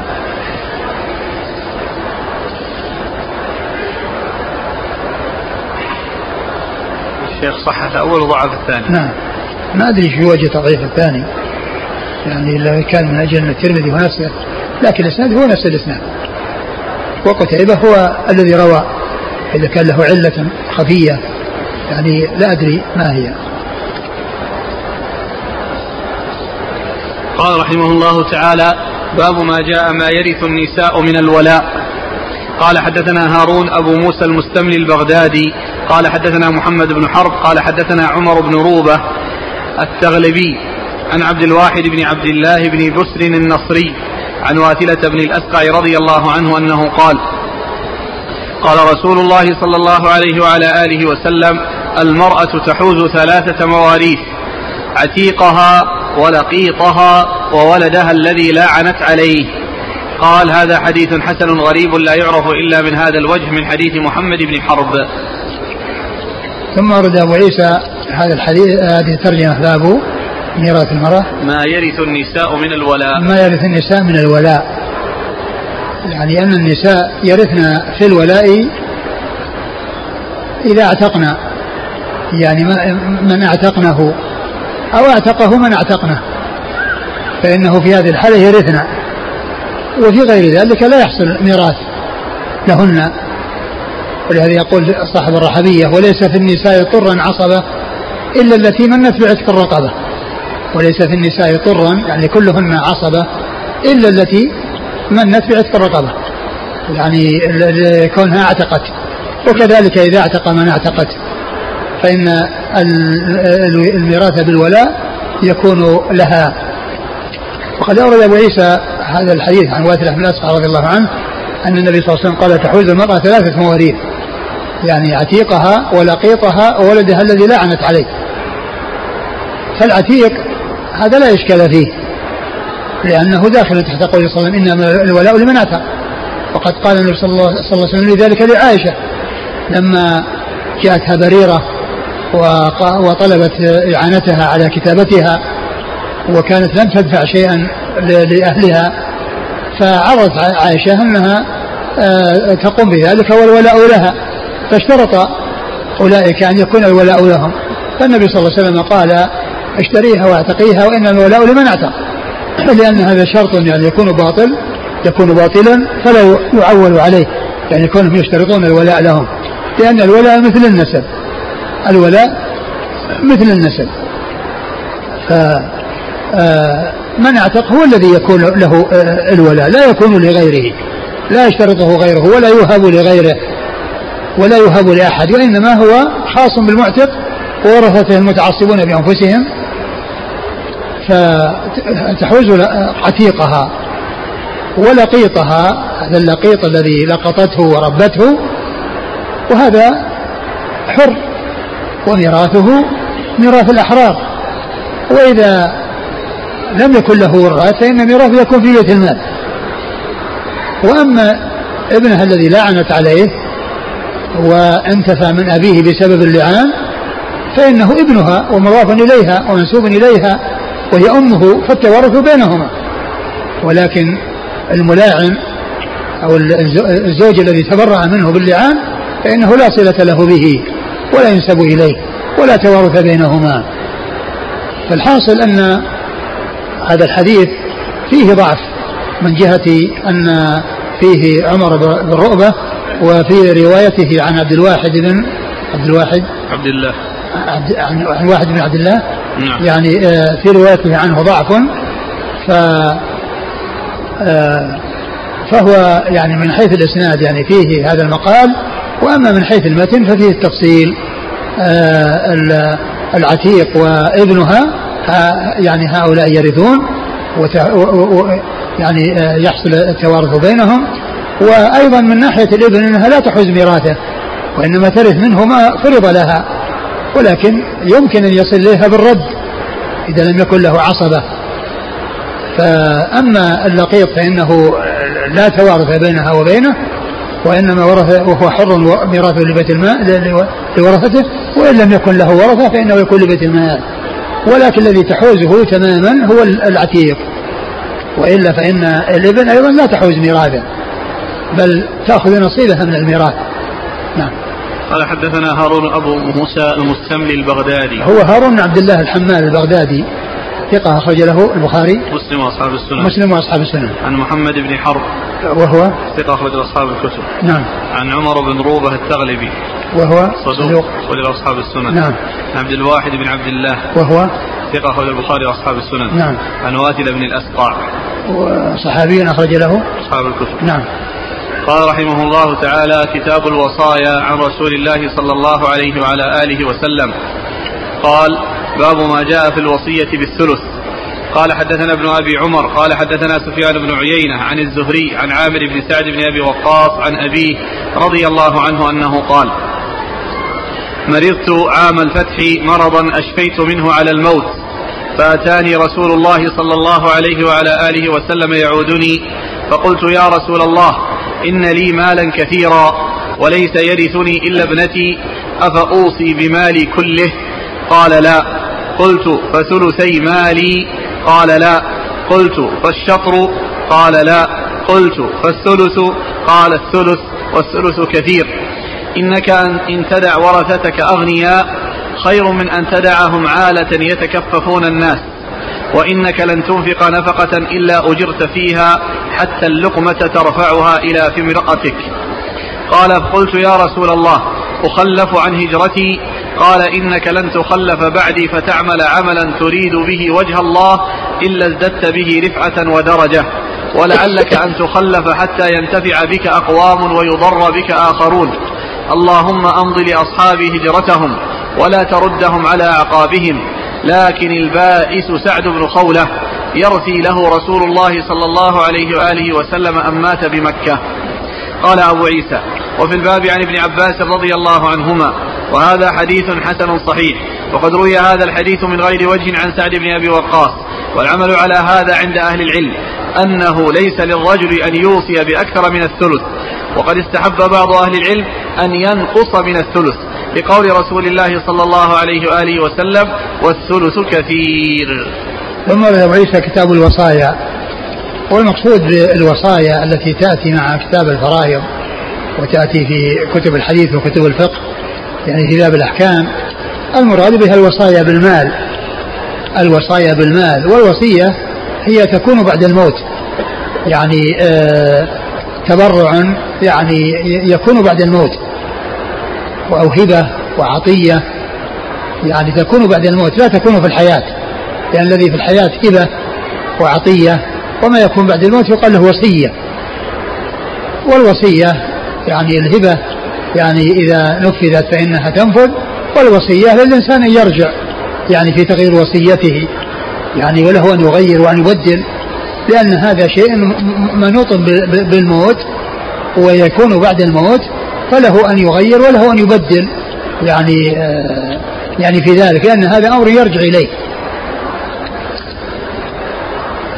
الشيخ صحة الأول وضعف الثاني. نعم. ما أدري في وجه تضعيف الثاني. يعني لو كان من أجل الترمذي ونفسه لكن الإسناد هو نفس الإسناد. وقتيبة هو الذي روى إذا كان له علة خفية يعني لا أدري ما هي. قال رحمه الله تعالى باب ما جاء ما يرث النساء من الولاء. قال حدثنا هارون أبو موسى المستملي البغدادي قال حدثنا محمد بن حرب قال حدثنا عمر بن روبة التغلبي عن عبد الواحد بن عبد الله بن بسر النصري عن واثلة بن الأسقع رضي الله عنه أنه قال قال رسول الله صلى الله عليه وعلى آله وسلم المرأة تحوز ثلاثة مواريث عتيقها ولقيطها وولدها الذي لاعنت عليه. قال هذا حديث حسن غريب لا يعرف إلا من هذا الوجه من حديث محمد بن حرب. ثم ورد أبو عيسى هذا الحديث هذه الترجمة باب ميراث المرأة. ما يرث النساء من الولاء. ما يرث النساء من الولاء. يعني أن النساء يرثن في الولاء إذا اعتقنا يعني من اعتقنه. أو اعتقه من اعتقنه. فإنه في هذه الحالة يرثن. وفي غير ذلك لا يحصل ميراث لهن. ولهذا يقول صاحب الرحبية وليس في النساء طرا عصبة إلا التي منت بعتق الرقبة. وليس في النساء طرا يعني كلهن عصبة إلا التي منت بعتق الرقبة. يعني كونها اعتقت. وكذلك إذا اعتق من اعتقت فإن الميراث بالولاء يكون لها. وقد أورد أبو عيسى هذا الحديث عن واثلة بن أسقع رضي الله عنه أن النبي صلى الله عليه وسلم قال تحوز المرأة ثلاثة مواريث يعني عتيقها ولقيطها وولدها الذي لعنت عليه. فالعتيق هذا لا إشكال فيه لأنه داخل تحت قول صلى الله عليه وسلم إنما الولاء لمن أتى. وقد قال النبي صلى الله عليه وسلم لذلك لعائشة. لما جاءتها بريرة وطلبت إعانتها على كتابتها وكانت لم تدفع شيئا لأهلها فعرضت عائشة أنها آه، تقوم بذلك والولاء لها. فاشترط أولئك أن يكون الولاء لهم. فالنبي صلى الله عليه وسلم قال أشتريها وأعتقيها وإن الولاء لمن أعتق. لأن هذا شرط يعني يكون باطل يكون باطلا فلا يعول عليه يعني كونهم يشترطون الولاء لهم. لأن الولاء مثل النسب. الولاء مثل النسب. ف آه، من أعتق هو الذي يكون له آه، الولاء لا يكون لغيره. لا يشترطه غيره ولا يوهب لغيره ولا يوهب لأحد وإنما هو خاص بالمعتق وورثته المتعصبون بأنفسهم فتحوز عتيقها ولقيطها هذا اللقيط الذي لقطته وربته وهذا حر وميراثه ميراث الأحرار. وإذا لم يكن له ورث فإن ميراثه يكون في بيت المال. وأما ابنها الذي لعنت عليه وانتفى من أبيه بسبب اللعان فإنه ابنها ومضاف إليها ومنسوب إليها وهي أمه فالتوارث بينهما. ولكن الملاعن أو الزوج الذي تبرع منه باللعان فإنه لا صلة له به ولا ينسب إليه ولا توارث بينهما. فالحاصل أن هذا الحديث فيه ضعف من جهة أن فيه عمر بن رؤبة وفي روايته عن عبد الواحد بن عبد الواحد عبد الله. عبد عن واحد بن عبد الله نعم. يعني آه، في روايته عنه ضعف ف آه، فهو يعني من حيث الإسناد يعني فيه هذا المقال وأما من حيث المتن ففيه التفصيل آه، العتيق وابنها يعني هؤلاء يرثون يعني يحصل التوارث بينهم وأيضا من ناحية الابن إنها لا تحوز ميراثه وإنما ترث منه ما فرض لها ولكن يمكن أن يصل إليها بالرد إذا لم يكن له عصبة. فأما اللقيط فإنه لا توارث بينها وبينه وإنما ورث وهو حر ميراثه لبيت المال لورثته وإن لم يكن له ورثة فإنه يكون لبيت المال ولكن الذي تحوزه تماما هو العتيق. وإلا فإن الإبن أيضا لا تحوز ميراثه بل تأخذ نصيبها من الميراث. نعم. قال حدثنا هارون أبو موسى المستملي البغدادي. هو هارون بن عبد الله الحمال البغدادي. ثقة أخرج له البخاري. مسلم وأصحاب السنن. مسلم وأصحاب السنن. عن محمد بن حرب. وهو؟ ثقة أخرج أصحاب الكتب. نعم. عن عمر بن روبة التغلبي. وهو؟ صدوق. أخرج أصحاب السنن. نعم. عن عبد الواحد بن عبد الله. وهو؟ ثقة أخرج البخاري وأصحاب السنن. نعم. عن واتل بن الأسقع وصحابي أخرج له؟ أصحاب الكتب. نعم. قال رحمه الله تعالى كتاب الوصايا عن رسول الله صلى الله عليه وعلى آله وسلم. قال باب ما جاء في الوصية بالثلث. قال حدثنا ابن أبي عمر قال حدثنا سفيان بن عيينة عن الزهري عن عامر بن سعد بن أبي وقاص عن أبيه رضي الله عنه أنه قال مرضت عام الفتح مرضا أشفيت منه على الموت فأتاني رسول الله صلى الله عليه وعلى آله وسلم يعودني فقلت يا رسول الله إن لي مالا كثيرا وليس يرثني إلا ابنتي أفأوصي بمالي كله؟ قال لا. قلت فثلثي مالي؟ قال لا. قلت فالشطر؟ قال لا. قلت فالثلث؟ قال الثلث والثلث كثير. إنك إن تدع ورثتك أغنياء خير من أن تدعهم عالة يتكففون الناس. وإنك لن تنفق نفقة إلا أجرت فيها حتى اللقمة ترفعها إلى في امرأتك قال قلت يا رسول الله أخلف عن هجرتي. قال إنك لن تخلف بعدي فتعمل عملا تريد به وجه الله إلا ازددت به رفعة ودرجة. ولعلك أن تخلف حتى ينتفع بك أقوام ويضر بك آخرون. اللهم أمض لأصحابي هجرتهم ولا تردهم على أعقابهم. لكن البائس سعد بن خولة يرثي له رسول الله صلى الله عليه وآله وسلم أم مات بمكة. قال أبو عيسى وفي الباب عن ابن عباس رضي الله عنهما وهذا حديث حسن صحيح وقد روي هذا الحديث من غير وجه عن سعد بن أبي وقاص والعمل على هذا عند أهل العلم أنه ليس للرجل أن يوصي بأكثر من الثلث وقد استحب بعض أهل العلم أن ينقص من الثلث. لقول رسول الله صلى الله عليه وآله وسلم والثلث كثير. ثم أبو عيسى كتاب الوصايا. والمقصود بالوصايا التي تأتي مع كتاب الفرائض وتأتي في كتب الحديث وكتب الفقه يعني في باب الأحكام. المراد بها الوصايا بالمال. الوصايا بالمال. والوصية هي تكون بعد الموت. يعني آه تبرع يعني يكون بعد الموت. أو هبة وعطية. يعني تكون بعد الموت لا تكون في الحياة لأن الذي في الحياة هبة وعطية وما يكون بعد الموت يقال له وصية. والوصية يعني الهبة يعني إذا نفذت فإنها تنفذ والوصية للإنسان أن يرجع يعني في تغيير وصيته يعني وله أن يغير وأن يبدل لأن هذا شيء منوط بالموت ويكون بعد الموت فله أن يغير وله أن يبدل. يعني آه يعني في ذلك لأن هذا أمر يرجع إليه.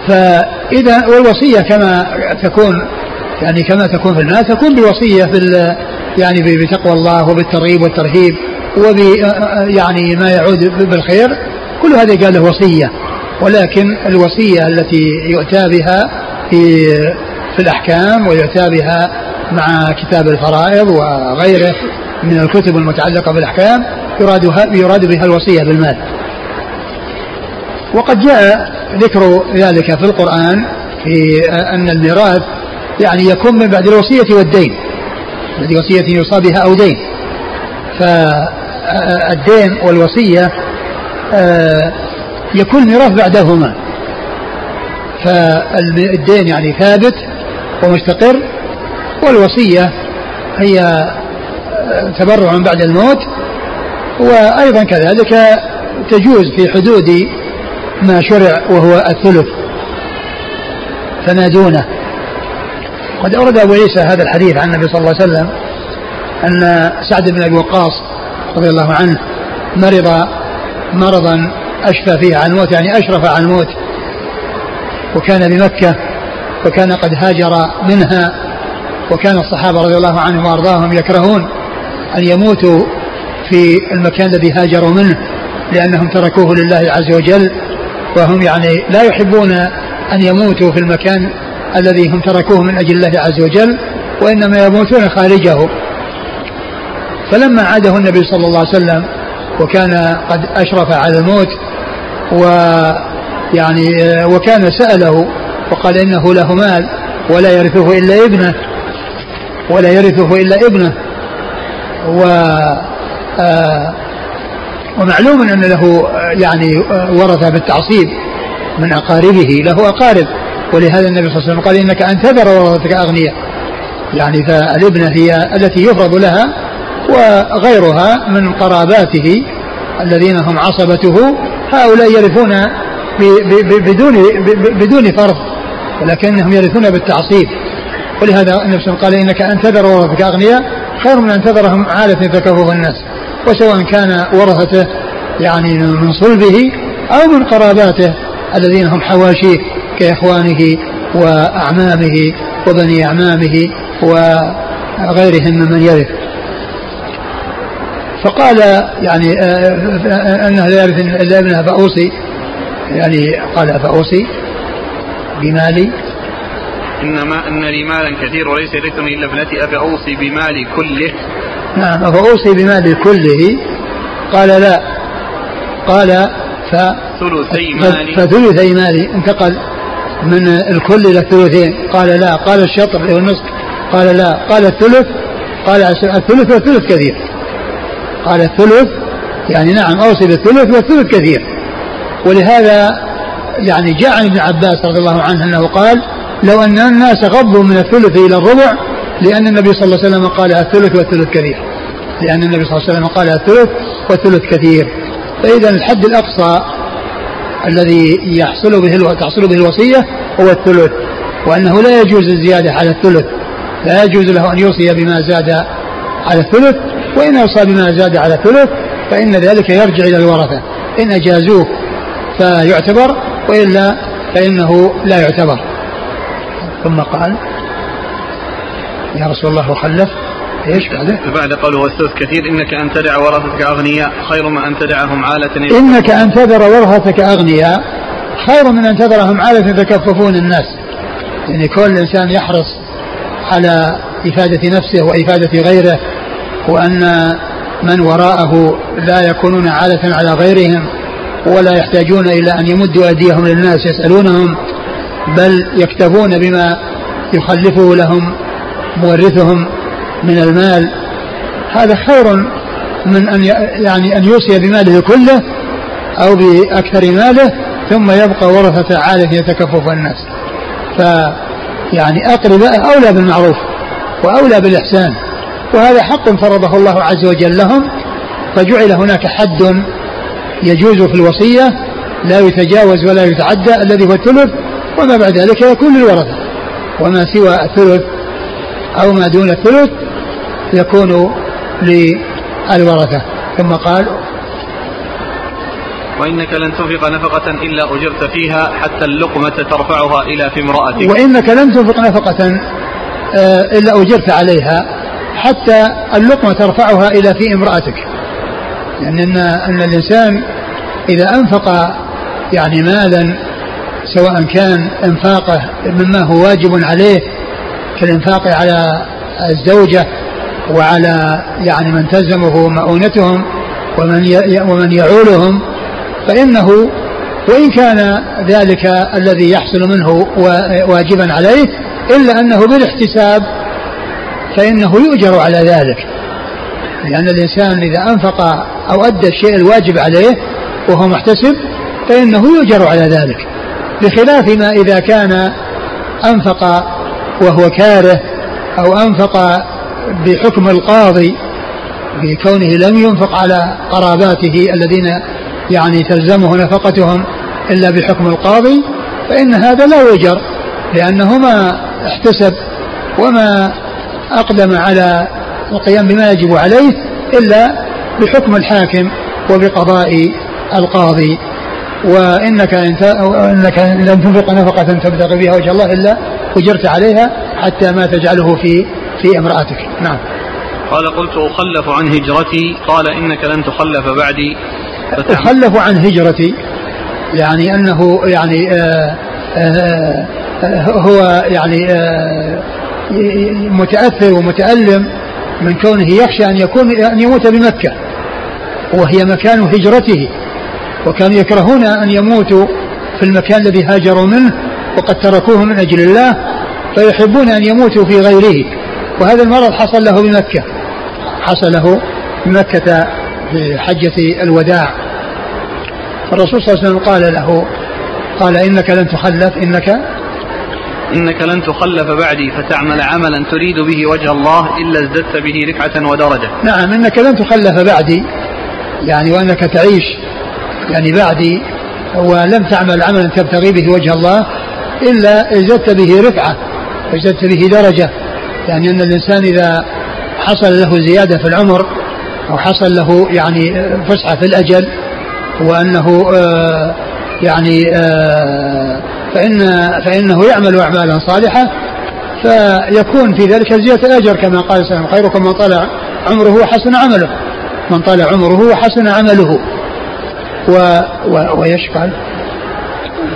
فإذا والوصية كما تكون يعني كما تكون في المال تكون بوصية في يعني بتقوى الله وبالترغيب والترهيب وب يعني ما يعود بالخير. كل هذا قال له وصية. ولكن الوصية التي يؤتى بها في في الأحكام ويؤتى بها مع كتاب الفرائض وغيره من الكتب المتعلقة بالأحكام يراد يراد بها الوصية بالمال. وقد جاء ذكر ذلك في القرآن في أن الميراث يعني يكون من بعد الوصية والدين بعد وصية يوصى بها أو دين. فالدين والوصية آه، يكون ميراث بعدهما. فالدين يعني ثابت ومستقر والوصية هي آه، تبرع بعد الموت وأيضا كذلك تجوز في حدود ما شرع وهو الثلث فما دونه قد أورد أبو عيسى هذا الحديث عن النبي صلى الله عليه وسلم أن سعد بن أبي وقاص رضي الله عنه مرض مرضا أشفى فيه عن الموت يعني أشرف عن الموت وكان بمكة وكان قد هاجر منها وكان الصحابة رضي الله عنهم وأرضاهم يكرهون أن يموتوا في المكان الذي هاجروا منه لأنهم تركوه لله عز وجل وهم يعني لا يحبون أن يموتوا في المكان الذي هم تركوه من أجل الله عز وجل وإنما يموتون خارجه. فلما عاده النبي صلى الله عليه وسلم وكان قد أشرف على الموت ويعني وكان سأله وقال إنه له مال ولا يرثه إلا ابنه ولا يرثه إلا ابنه. و آه ومعلوم أن له يعني ورثة بالتعصيب من أقاربه له أقارب. ولهذا النبي صلى الله عليه وسلم قال إنك أن تذر ورثتك أغنياء. يعني فالابنة هي التي يفرض لها وغيرها من قراباته الذين هم عصبته. هؤلاء يرثون بدون بدون فرض ولكنهم يرثون بالتعصيب. ولهذا النبي قال إنك ان تذر ورثتك أغنياء خير من أن تذرهم عالة تكفف الناس. وسواء كان ورثته يعني من صلبه أو من قراباته الذين هم حواشيه كإخوانه وأعمامه وبني أعمامه وغيرهم ممن يرث. فقال يعني آه، آه، انه لا يرث إلا ابنه فأوصي. يعني قال فأوصي بمالي انما إن لي مالا كثير وليس يرثني إلا ابنتي. افاوصي بمالي كله. نعم افاوصي بمالي كله. قال لا. قال ف ثلثي مالي. فثلثي مالي. انتقل من الكل إلى الثلثين. قال لا. قال الشطر والنصف. قال لا. قال الثلث. قال الثلث والثلث كثير. قال الثلث. يعني نعم أوصي بالثلث والثلث كثير. ولهذا يعني جاء عن ابن عباس رضي الله عنه أنه قال لو أن الناس غضوا من الثلث إلى الربع لأن النبي صلى الله عليه وسلم قال الثلث والثلث كثير. لأن النبي صلى الله عليه وسلم قال الثلث والثلث كثير. فإذا الحد الأقصى الذي يحصل به تحصل به الوصية هو الثلث وأنه لا يجوز الزيادة على الثلث. لا يجوز له أن يوصي بما زاد على الثلث وإن أوصى بما زاد على ثلث فإن ذلك يرجع إلى الورثة. إن أجازوه فيعتبر وإلا فإنه لا يعتبر. ثم قال يا رسول الله وخلف إيش بعده؟ بعد قوله والثلث كثير إنك أن تدع ورثتك أغنياء خير من أن تدعهم عالة. إنك أن تذر ورثتك أغنياء خير من أن تذرهم عالة يتكففون الناس. يعني كل إنسان يحرص على إفادة نفسه وإفادة غيره وأن من وراءه لا يكونون عالة على غيرهم ولا يحتاجون إلى أن يمدوا أيديهم للناس يسألونهم بل يكتفون بما يخلفه لهم مورثهم من المال. هذا خير من أن يعني أن يوصي بماله كله أو بأكثر ماله ثم يبقى ورثة عالة يتكفف الناس. ف يعني أقرباء أولى بالمعروف وأولى بالإحسان. وهذا حق فرضه الله عز وجل لهم. فجعل هناك حد يجوز في الوصية لا يتجاوز ولا يتعدى الذي هو الثلث وما بعد ذلك يكون للورثة. وما سوى الثلث أو ما دون الثلث يكون للورثة. ثم قال وإنك لن تنفق نفقة إلا أجرت فيها حتى اللقمة ترفعها إلى في امرأتك. وإنك لن تنفق نفقة آه، إلا أجرت عليها حتى اللقمة ترفعها إلى في امرأتك. لأن إن, أن الإنسان إذا أنفق يعني مالا سواء كان إنفاقه مما هو واجب عليه كالإنفاق على الزوجة وعلى يعني من تلزمه مؤونتهم ومن ومن يعولهم فإنه وإن كان ذلك الذي يحصل منه واجبا عليه إلا أنه بالاحتساب فإنه يؤجر على ذلك. لأن الإنسان إذا أنفق أو أدى الشيء الواجب عليه وهو محتسب فإنه يؤجر على ذلك. بخلاف ما إذا كان أنفق وهو كاره أو أنفق بحكم القاضي بكونه لم ينفق على قراباته الذين يعني تلزمه نفقتهم إلا بحكم القاضي فإن هذا لا يؤجر لأنه ما احتسب وما أقدم على القيام بما يجب عليه إلا بحكم الحاكم وبقضاء القاضي. وإنك إنك لن تنفق نفقة تبتغي بها وجه الله إلا أجرت عليها حتى ما تجعله في في امرأتك. نعم. قال قلت أخلف عن هجرتي. قال إنك لن تخلف بعدي. أخلف عن هجرتي. يعني أنه يعني آآ آآ هو يعني متأثر ومتألم من كونه يخشى أن يكون أن يموت بمكة. وهي مكان هجرته. وكانوا يكرهون أن يموتوا في المكان الذي هاجروا منه وقد تركوه من أجل الله فيحبون أن يموتوا في غيره. وهذا المرض حصل له بمكة. حصل له بمكة في حجة الوداع. الرسول صلى الله عليه وسلم قال له قال إنك لن تخلف إنك إنك لن تخلف بعدي فتعمل عملا تريد به وجه الله إلا ازددت به رفعة ودرجة. نعم إنك لن تخلف بعدي يعني وأنك تعيش يعني بعدي ولم تعمل عملا تبتغي به وجه الله إلا إزددت به رفعة وازددت به درجة. يعني أن الإنسان إذا حصل له زيادة في العمر أو حصل له يعني فسحة في الأجل وأنه آه يعني آه فإن فإنه يعمل أعمالا صالحة فيكون في ذلك زيادة أجر كما قال سلام خيركم من طال عمره وحسن عمله. من طال عمره وحسن عمله. و و ويشقى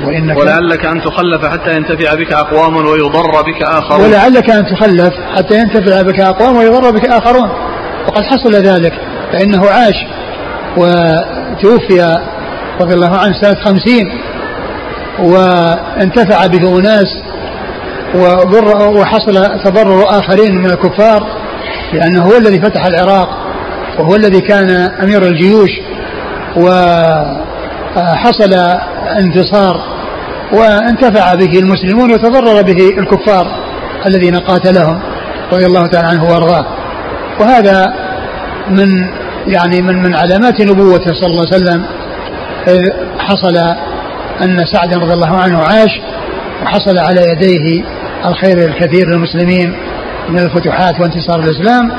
وإنك ولعلك أن تخلف حتى ينتفع بك أقوام ويضر بك آخرون. ولعلك أن تخلف حتى ينتفع بك أقوام ويضر بك آخرون. وقد حصل ذلك فإنه عاش وتوفي رضي الله عنه سنة خمسين وانتفع به أناس وضر وحصل تضرر آخرين من الكفار لأنه هو الذي فتح العراق وهو الذي كان أمير الجيوش. وحصل انتصار وانتفع به المسلمون وتضرر به الكفار الذين قاتلهم رضي الله تعالى عنه وأرضاه. وهذا من يعني من من علامات نبوته صلى الله عليه وسلم. حصل أن سعدا رضي الله عنه عاش وحصل على يديه الخير الكثير للمسلمين من الفتوحات وانتصار الإسلام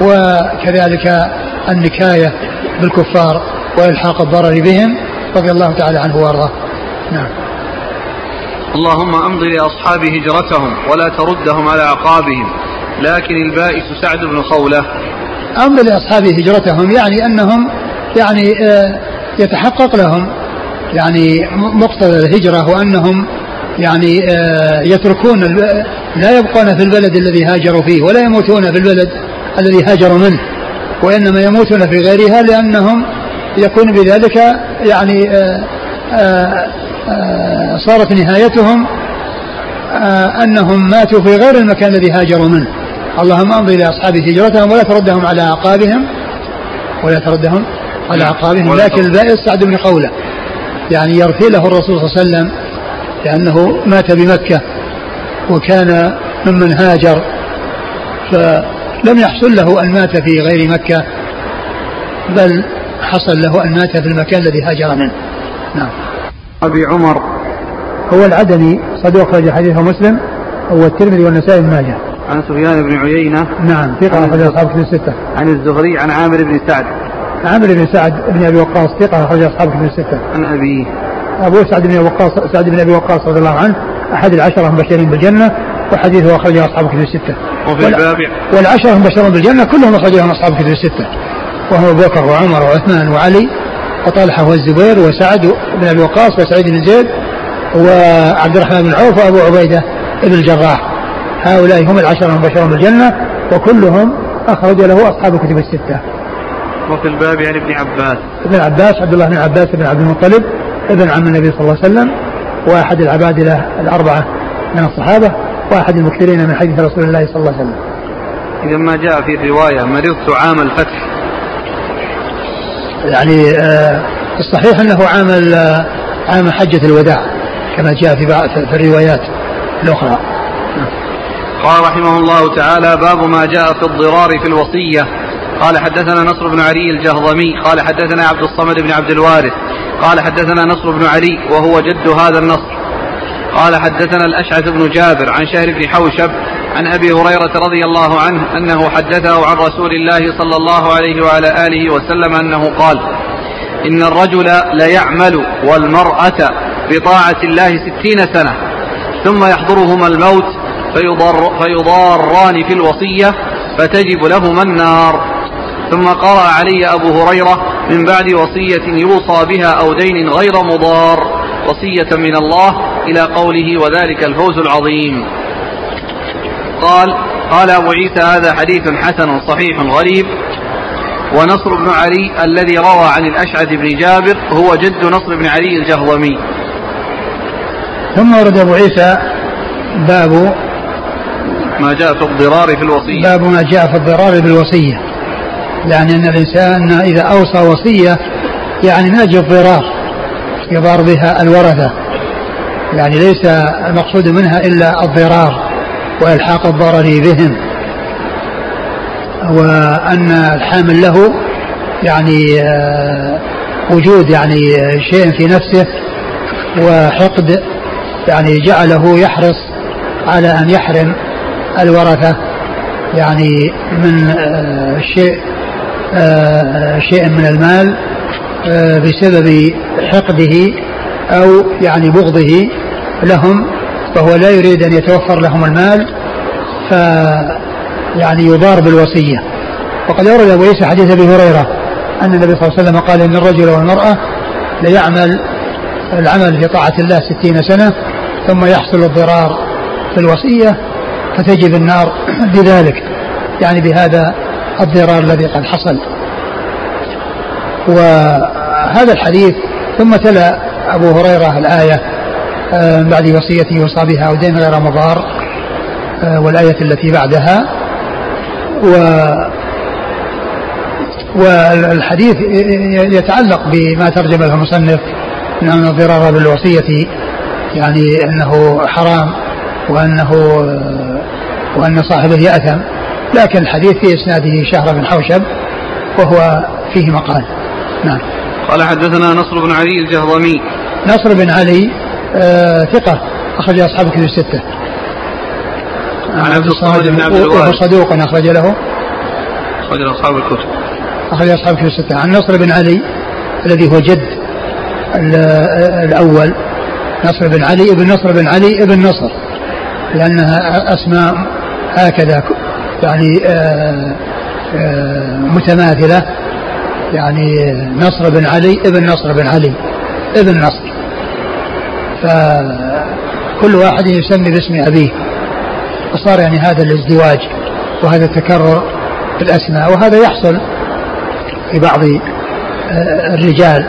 وكذلك النكاية بالكفار. والحاق الضرر بهم رضي الله تعالى عنه وأرضاه. نعم. اللهم أمض لأصحاب هجرتهم ولا تردهم على عقابهم لكن البائس سعد بن خولة. أمض لأصحاب هجرتهم يعني أنهم يعني آه يتحقق لهم يعني مقتضى الهجرة وأنهم يعني آه يتركون لا يبقون في البلد الذي هاجروا فيه ولا يموتون في البلد الذي هاجروا منه وإنما يموتون في غيرها لأنهم يكون بذلك يعني آآ آآ آآ صارت نهايتهم أنهم ماتوا في غير المكان الذي هاجروا منه. اللهم أمضي لاصحاب هجرتهم ولا تردهم على أعقابهم ولا تردهم على أعقابهم. لكن البائس سعد بن قولة يعني يرثي له الرسول صلى الله عليه وسلم لأنه مات بمكة وكان ممن هاجر فلم يحصل له أن مات في غير مكة بل حصل له أن مات في المكان الذي هاجر منه. نعم. أبي عمر. هو العدني صدوق أخرج حديثه مسلم هو الترمذي والنسائي بن ماجه. عن سفيان بن عيينة. نعم ثقة أخرج أصحاب كتب الستة. عن الزهري عن عامر بن سعد. عامر بن سعد بن أبي وقاص ثقة أخرج أصحاب كتب الستة. عن أبيه أبو سعد بن وقاص سعد بن أبي وقاص رضي الله عنه أحد العشرة المبشرين بالجنة وحديثه أخرجه أصحاب كتب الستة. وفي الباب والعشرة المبشرون بالجنة كلهم أخرجهم أصحاب الكتب الستة. وهو أبو بكر وعمر وعثمان وعلي وطلحة والزبير وسعد بن أبي وقاص وسعيد بن زيد وعبد الرحمن بن عوف وأبو عبيدة بن الجراح هؤلاء هم العشرة المبشرون بالجنة وكلهم أخرج له أصحاب الكتب الستة وفي الباب عن ابن عباس ابن عباس عبد الله بن عباس بن عبد المطلب ابن عم النبي صلى الله عليه وسلم وأحد العبادله الأربعة من الصحابة وأحد المكثرين من حديث رسول الله صلى الله عليه وسلم. إذا ما جاء في الروايه مرضت عام الفتح. يعني آه الصحيح أنه عام آه، عام حجة الوداع كما جاء في في الروايات الأخرى. قال رحمه الله تعالى باب ما جاء في الضرار في الوصية. قال حدثنا نصر بن علي الجهضمي. قال حدثنا عبد الصمد بن عبد الوارث. قال حدثنا نصر بن علي وهو جد هذا النصر. قال حدثنا الأشعث بن جابر عن شهر بن حوشب عن أبي هريرة رضي الله عنه أنه حدثه عن رسول الله صلى الله عليه وعلى آله وسلم أنه قال إن الرجل ليعمل والمرأة بطاعة الله ستين سنة ثم يحضرهما الموت فيضار فيضاران في الوصية فتجب لهما النار. ثم قرأ علي أبو هريرة من بعد وصية يوصى بها أو دين غير مضار وصية من الله إلى قوله وذلك الفوز العظيم. قال قال أبو عيسى هذا حديث حسن صحيح غريب. ونصر بن علي الذي روى عن الأشعث بن جابر هو جد نصر بن علي الجهضمي. ثم ورد أبو عيسى باب ما جاء في الضرار في الوصية. باب ما جاء في الضرار بالوصية يعني أن الإنسان إذا أوصى وصية يعني ناجي الضرار يضار بها الورثة. يعني ليس المقصود منها إلا الضرار. وإلحاق الضرر بهم وأن الحامل له يعني آه، وجود يعني شيء في نفسه وحقد يعني جعله يحرص على أن يحرم الورثة يعني من آه، شيء آه، شيء من المال آه، بسبب حقده أو يعني بغضه لهم فهو لا يريد أن يتوفر لهم المال ف يعني يضار بالوصية. وقد أورد أبو عيسى حديث أبي هريرة أن النبي صلى الله عليه وسلم قال إن الرجل والمرأة ليعمل العمل في طاعة الله ستين سنة ثم يحصل الضرار في الوصية فتجب النار بذلك يعني بهذا الضرار الذي قد حصل. وهذا الحديث ثم تلا أبو هريرة الآية بعد وصية يوصى بها أو دين غير مضار آه، والآية التي بعدها و والحديث يتعلق بما ترجم له المصنف من أن الضرار بالوصية يعني أنه حرام وأنه وأن صاحبه يأثم لكن الحديث في إسناده شهر بن حوشب وهو فيه مقال. نعم. قال حدثنا نصر بن علي الجهضمي. نصر بن علي آه ثقة. أخرج أصحاب كتب الستة. عن عبد الصمد بن عبد الوارث. صدوق أخرج له. أخرج أصحاب الكتب. أخرج أصحاب كتب الستة. عن نصر بن علي الذي هو جد الأول. نصر بن علي ابن نصر بن علي ابن نصر. لأنها أسماء هكذا يعني آه، آه، متماثلة. يعني نصر بن علي ابن نصر بن علي ابن نصر. فكل واحد يسمي باسم أبيه. فصار يعني هذا الازدواج وهذا التكرر في الأسماء وهذا يحصل في بعض آه، الرجال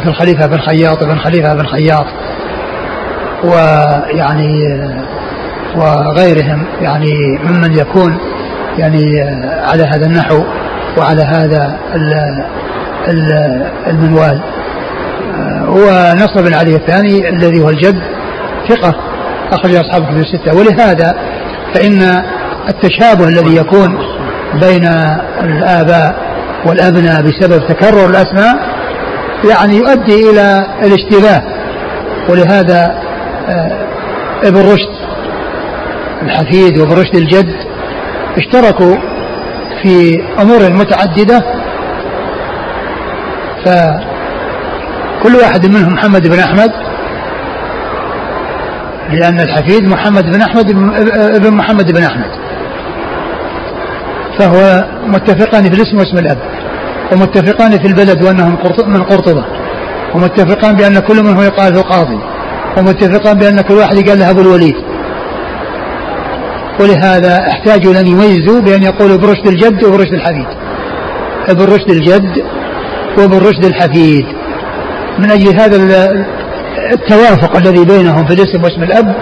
مثل خليفة بن خياط بن خليفة بن خياط ويعني وغيرهم يعني ممن يكون يعني على هذا النحو وعلى هذا المنوال. ونصر بن علي الثاني الذي هو الجد ثقة أخرج أصحاب كتب الستة. ولهذا فإن التشابه الذي يكون بين الآباء والأبناء بسبب تكرر الأسماء يعني يؤدي إلى الاشتباه. ولهذا آه، ابن رشد الحفيد وابن رشد الجد اشتركوا في أمور متعددة فكل واحد منهم محمد بن أحمد لأن الحفيد محمد بن أحمد ابن محمد بن أحمد. فهو متفقان في الاسم واسم الأب ومتفقان في البلد وأنهم من قرطبة ومتفقان بأن كل منهم يقال له قاضي ومتفقان بأن كل واحد يقال له أبو الوليد. ولهذا احتاجوا أن يميزوا بأن يقولوا ابن رشد الجد وابن رشد الحفيد. ابن رشد الجد وابن رشد الحفيد. من أجل هذا التوافق الذي بينهم في الاسم واسم الأب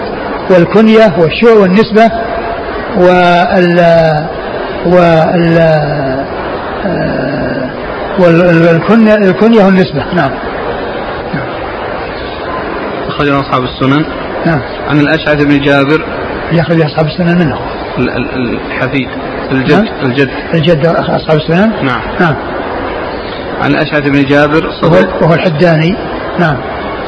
والكنية والشو والنسبة وال وال والكنية الكنية والنسبة. نعم. أخرجه أصحاب السنن. نعم. عن الأشعث بن جابر. يخرج أصحاب السنن منه الحفيد. الجد. نعم؟ الجد. الجد أصحاب السنن؟ نعم. نعم. عن الأشعث بن جابر صدوق وهو الحداني نعم.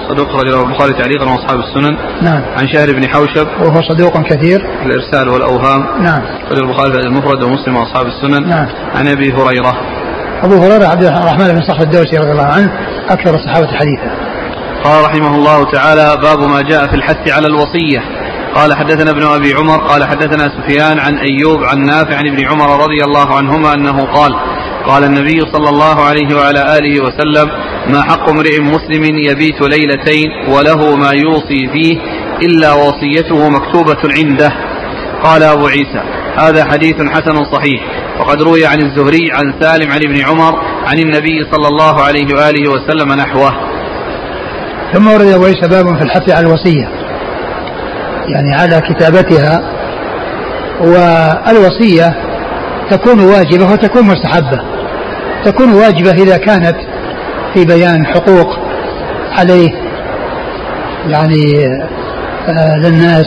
صدوق رجل البخاري تعليقا واصحاب السنن. نعم. عن شهر بن حوشب. وهو صدوق كثير. الإرسال والأوهام. نعم. رجل البخاري المفرد ومسلم واصحاب السنن. نعم. عن أبي هريرة. أبو هريرة عبد الرحمن بن صخر الدوسي رضي الله عنه أكثر الصحابة حديثا. قال رحمه الله تعالى باب ما جاء في الحث على الوصية. قال حدثنا ابن أبي عمر. قال حدثنا سفيان عن أيوب عن نافع عن ابن عمر رضي الله عنهما أنه قال قال النبي صلى الله عليه وعلى آله وسلم ما حق امرئ مسلم يبيت ليلتين وله ما يوصي فيه إلا وصيته مكتوبة عنده قال أبو عيسى هذا حديث حسن صحيح وقد روي عن الزهري عن سالم عن ابن عمر عن النبي صلى الله عليه وآله وسلم نحوه. ثم ورد أبو عيسى باب في الحث على الوصية يعني على كتابتها والوصية تكون واجبة وتكون مستحبة. تكون واجبة إذا كانت في بيان حقوق عليه يعني آه للناس.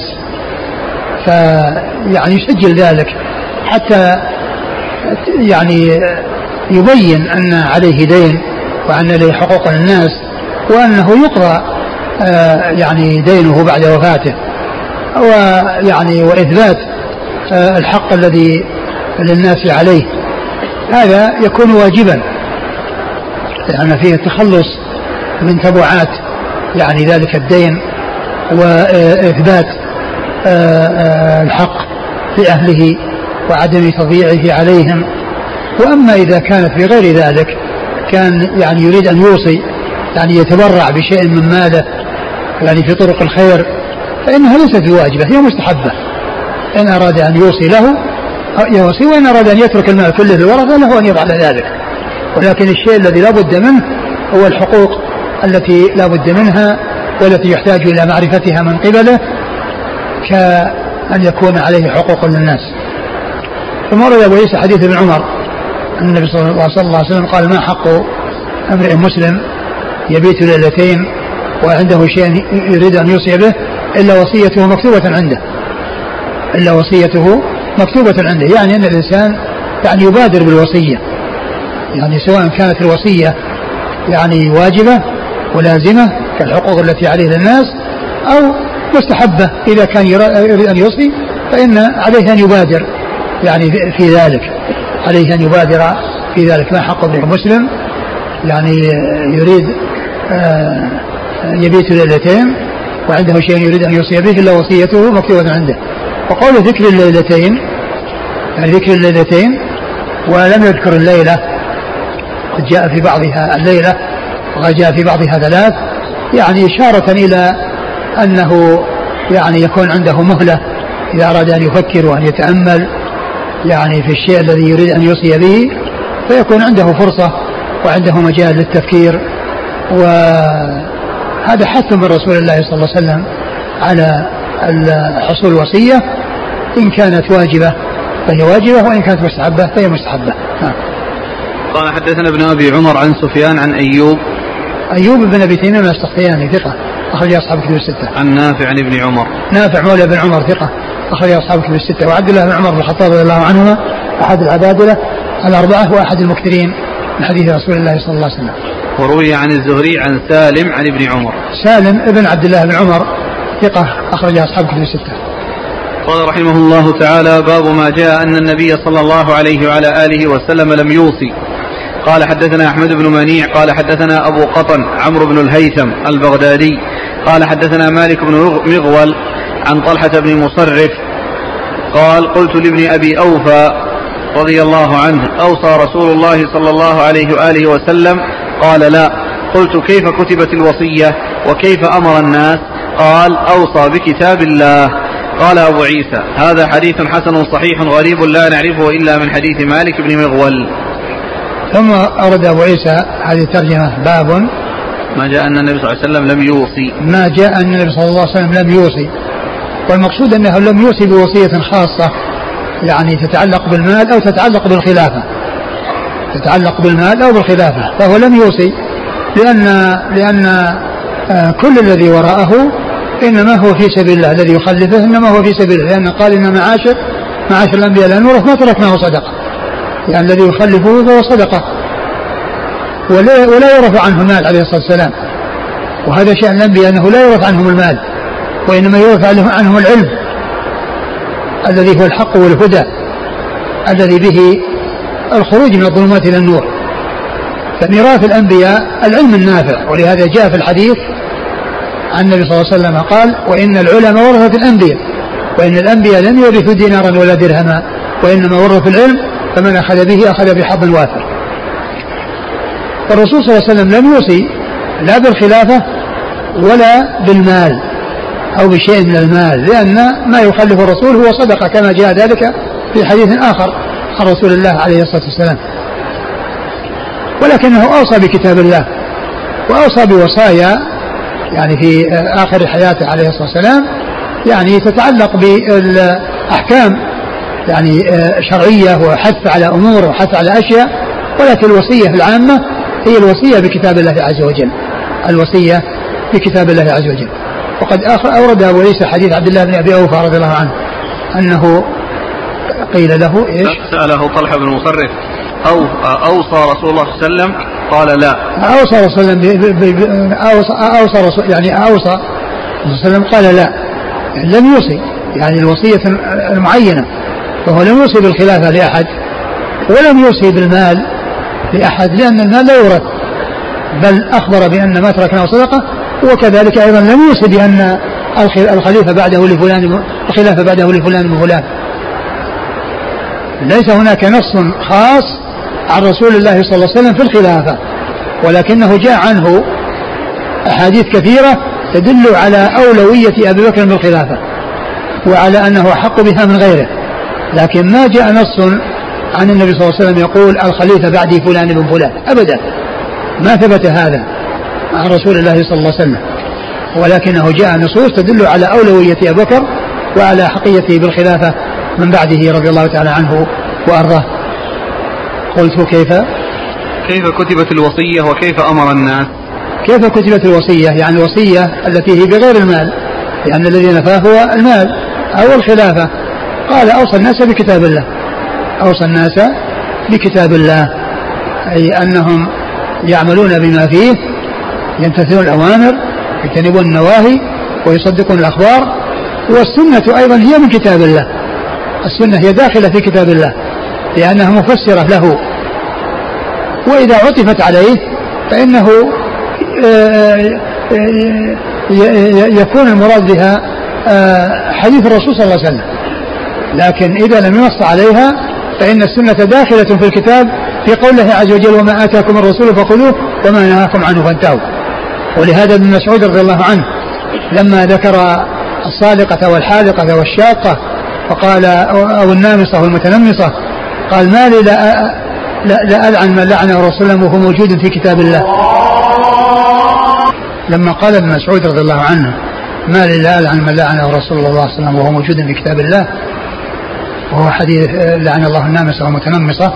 فيعني يسجل ذلك. حتى يعني يبين أن عليه دين وأن له حقوق للناس وأنه يقضى آه يعني دينه بعد وفاته. ويعني وإثبات آه الحق الذي للناس عليه. هذا يكون واجبا لأن فيه التخلص من تبعات يعني ذلك الدين وإثبات آه، آه، الحق في أهله وعدم تضييعه عليهم. وأما إذا كانت في غير ذلك كان يعني يريد أن يوصي يعني يتبرع بشيء من ماله يعني في طرق الخير فإنها ليست بواجبة هي مستحبة. إن أراد أن يوصي له يوصي وإن أراد أن يترك المال كله للورثة له أن يفعل ذلك. ولكن الشيء الذي لا بد منه هو الحقوق التي لا بد منها والتي يحتاج إلى معرفتها من قبله كأن يكون عليه حقوق للناس. ثم ورد أبو عيسى حديث ابن عمر أن النبي صلى الله عليه وسلم قال ما حق امرئ مسلم يبيت ليلتين وعنده شيء يريد أن يوصي به إلا وصيته مكتوبة عنده إلا وصيته مكتوبة عنده يعني أن الإنسان يعني يبادر بالوصية. يعني سواء كانت الوصية يعني واجبة ولازمة كالحقوق التي عليه للناس أو مستحبة. إذا كان يريد أن يوصي فإن عليه أن يبادر يعني في ذلك. عليه أن يبادر في ذلك. ما حق ابن مسلم؟ يعني يريد آه، يبيت ليلتين وعنده شيء يريد أن يوصي به إلا وصيته مكتوبة عنده. وقول ذكر الليلتين يعني ذكر الليلتين ولم يذكر الليلة قد جاء في بعضها الليلة وجاء في بعضها ثلاث يعني إشارة إلى أنه يعني يكون عنده مهلة إذا أراد أن يفكر وأن يتأمل يعني في الشيء الذي يريد أن يوصي به فيكون عنده فرصة وعنده مجال للتفكير وهذا حث من رسول الله صلى الله عليه وسلم على حصول الوصية إن كانت واجبة فهي واجبة وإن كانت مستحبة فهي مستحبة نعم. قال حدثنا ابن أبي عمر عن سفيان عن أيوب أيوب بن أبي تيمية من السختياني ثقة أخرج أصحاب كتب الستة. عن نافع عن ابن عمر. نافع مولى بن عمر ثقة أخرج أصحاب كتب الستة وعبد الله بن عمر بن الخطاب رضي الله عنهما أحد العبادلة الأربعة وأحد المكثرين من حديث رسول الله صلى الله عليه وسلم. وروي عن الزهري عن سالم عن ابن عمر. سالم ابن عبد الله بن عمر ثقة أخرج أصحاب كتب الستة. قال رحمه الله تعالى باب ما جاء أن النبي صلى الله عليه وعلى آله وسلم لم يوصي. قال حدثنا أحمد بن منيع قال حدثنا أبو قطن عمرو بن الهيثم البغدادي قال حدثنا مالك بن مغول عن طلحة بن مصرف قال قلت لابن أبي أوفى رضي الله عنه أوصى رسول الله صلى الله عليه وآله وسلم؟ قال لا. قلت كيف كتبت الوصية وكيف أمر الناس؟ قال أوصى بكتاب الله. قال أبو عيسى هذا حديث حسن صحيح غريب لا نعرفه إلا من حديث مالك بن مغول. ثم أورد أبو عيسى هذه الترجمة باب ما جاء أن النبي صلى الله عليه وسلم لم يوصي. ما جاء أن النبي صلى الله عليه وسلم لم يوصي. والمقصود أنه لم يوصي بوصية خاصة يعني تتعلق بالمال أو تتعلق بالخلافة. تتعلق بالمال أو بالخلافة فهو لم يوصي لأن لأن آه، كل الذي وراءه إنما هو في سبيل الله الذي يخلفه إنما هو في سبيل الله. لأن قال إن معاشر معاشر الأنبياء لا نورث ما تركناه صدقة. يعني الذي يخلفه فهو صدقة. ولا, ولا يورث عنه المال عليه الصلاة والسلام. وهذا شأن الأنبياء أنه لا يورث عنهم المال وإنما يورث عنهم العلم. الذي هو الحق والهدى. الذي به الخروج من الظلمات إلى النور. فميراث الأنبياء العلم النافع. ولهذا جاء في الحديث عن النبي صلى الله عليه وسلم قال وإن العلماء ورثة الأنبياء وإن الأنبياء لم يورثوا دينارا ولا درهما وإنما ورثوا العلم فمن أخذ به أخذ بحظ وافر. فالرسول صلى الله عليه وسلم لم يوصي لا بالخلافة ولا بالمال أو بشيء من المال لأن ما يخلف الرسول هو صدقة كما جاء ذلك في حديث آخر عن رسول الله عليه الصلاة والسلام. ولكنه أوصى بكتاب الله وأوصى بوصايا يعني في آخر حياته عليه الصلاة والسلام يعني تتعلق بالأحكام يعني شرعية وحث على أمور وحث على أشياء ولكن الوصية العامة هي الوصية بكتاب الله عز وجل. الوصية بكتاب الله عز وجل. وقد أورد أبو عيسى حديث عبد الله بن أبي أوفى رضي الله عنه أنه قيل له إيش؟ سأله طلحة بن مصرف أو أوصى رسول الله صلى الله عليه وسلم قال لا. أوصى رسول الله أوصى, رسول يعني أوصى صلى الله عليه وسلم قال لا. يعني لم يوصي. يعني الوصية المعينة. فهو لم يوصي بالخلافة لأحد ولم يوصي بالمال لأحد لأن المال لا يورث. بل أخبر بأن ما تركناه صدقة وكذلك أيضا لم يوصي بأن الخليفة بعده لفلان الخلافة بعده لفلان وفلان ليس هناك نص خاص عن رسول الله صلى الله عليه وسلم في الخلافة ولكنه جاء عنه أحاديث كثيرة تدل على أولوية أبي بكر بالخلافة وعلى أنه أحق بها من غيره. لكن ما جاء نص عن النبي صلى الله عليه وسلم يقول الخليفة بعدي فلان بن فلان أبدا. ما ثبت هذا عن رسول الله صلى الله عليه وسلم. ولكنه جاء نصوص تدل على أولوية أبي بكر وعلى حقيته بالخلافة من بعده رضي الله تعالى عنه وأرضاه. قلت كيف؟ كيف كتبت الوصية وكيف أمر الناس؟ كيف كتبت الوصية؟ يعني الوصية التي هي بغير المال لأن الذي نفاه هو المال أو الخلافة. قال أوصى الناس بكتاب الله. أوصى الناس بكتاب الله أي أنهم يعملون بما فيه يمتثلون الأوامر يجتنبون النواهي ويصدقون الأخبار والسنة أيضا هي من كتاب الله. السنة هي داخلة في كتاب الله. لأنها مفسرة له. وإذا عطفت عليه فإنه آه، آه، يكون المراد بها آه، حديث الرسول صلى الله عليه وسلم. لكن إذا لم ينص عليها فإن السنة داخلة في الكتاب في قوله عز وجل وما آتاكم الرسول فخذوه وما نهاكم عنه فانتهوا. ولهذا ابن مسعود رضي الله عنه لما ذكر الصادقة والحاذقة والشاقة فقال أو النامصة والمتنمصة قال ما لي لا, لا, ألعن من لعنه رسولا وهو موجود في كتاب الله. لما قال ابن مسعود رضي الله عنه ما لي لا ألعن من لعنه رسول الله صلى الله عليه وسلم وهو موجود في كتاب الله وهو حديث لعن الله النامصة والمتنمصة.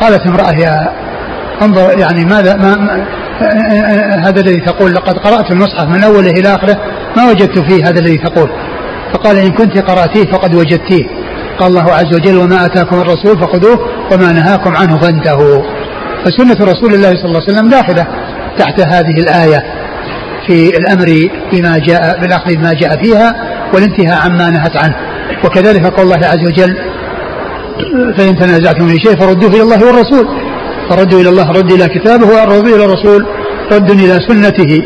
قالت امرأة يا انظر يعني ماذا ما, ما هذا الذي تقول لقد قرأت المصحف من أوله إلى آخره ما وجدت فيه هذا الذي تقول؟ فقال إن كنت قرأتيه فقد وجدتيه. قال الله عز وجل وما أتاكم الرسول فخذوه وما نهاكم عنه فانتهوا. فسنة رسول الله صلى الله عليه وسلم داخلة تحت هذه الآية في الأمر بما جاء بالأخذ بما جاء فيها والانتهاء عما نهت عنه. وكذلك قول الله عز وجل فإن تنازعتم في شيء فردوه إلى الله والرسول. فردوا إلى الله رد إلى كتابه والرد إلى الرسول رد إلى سنته.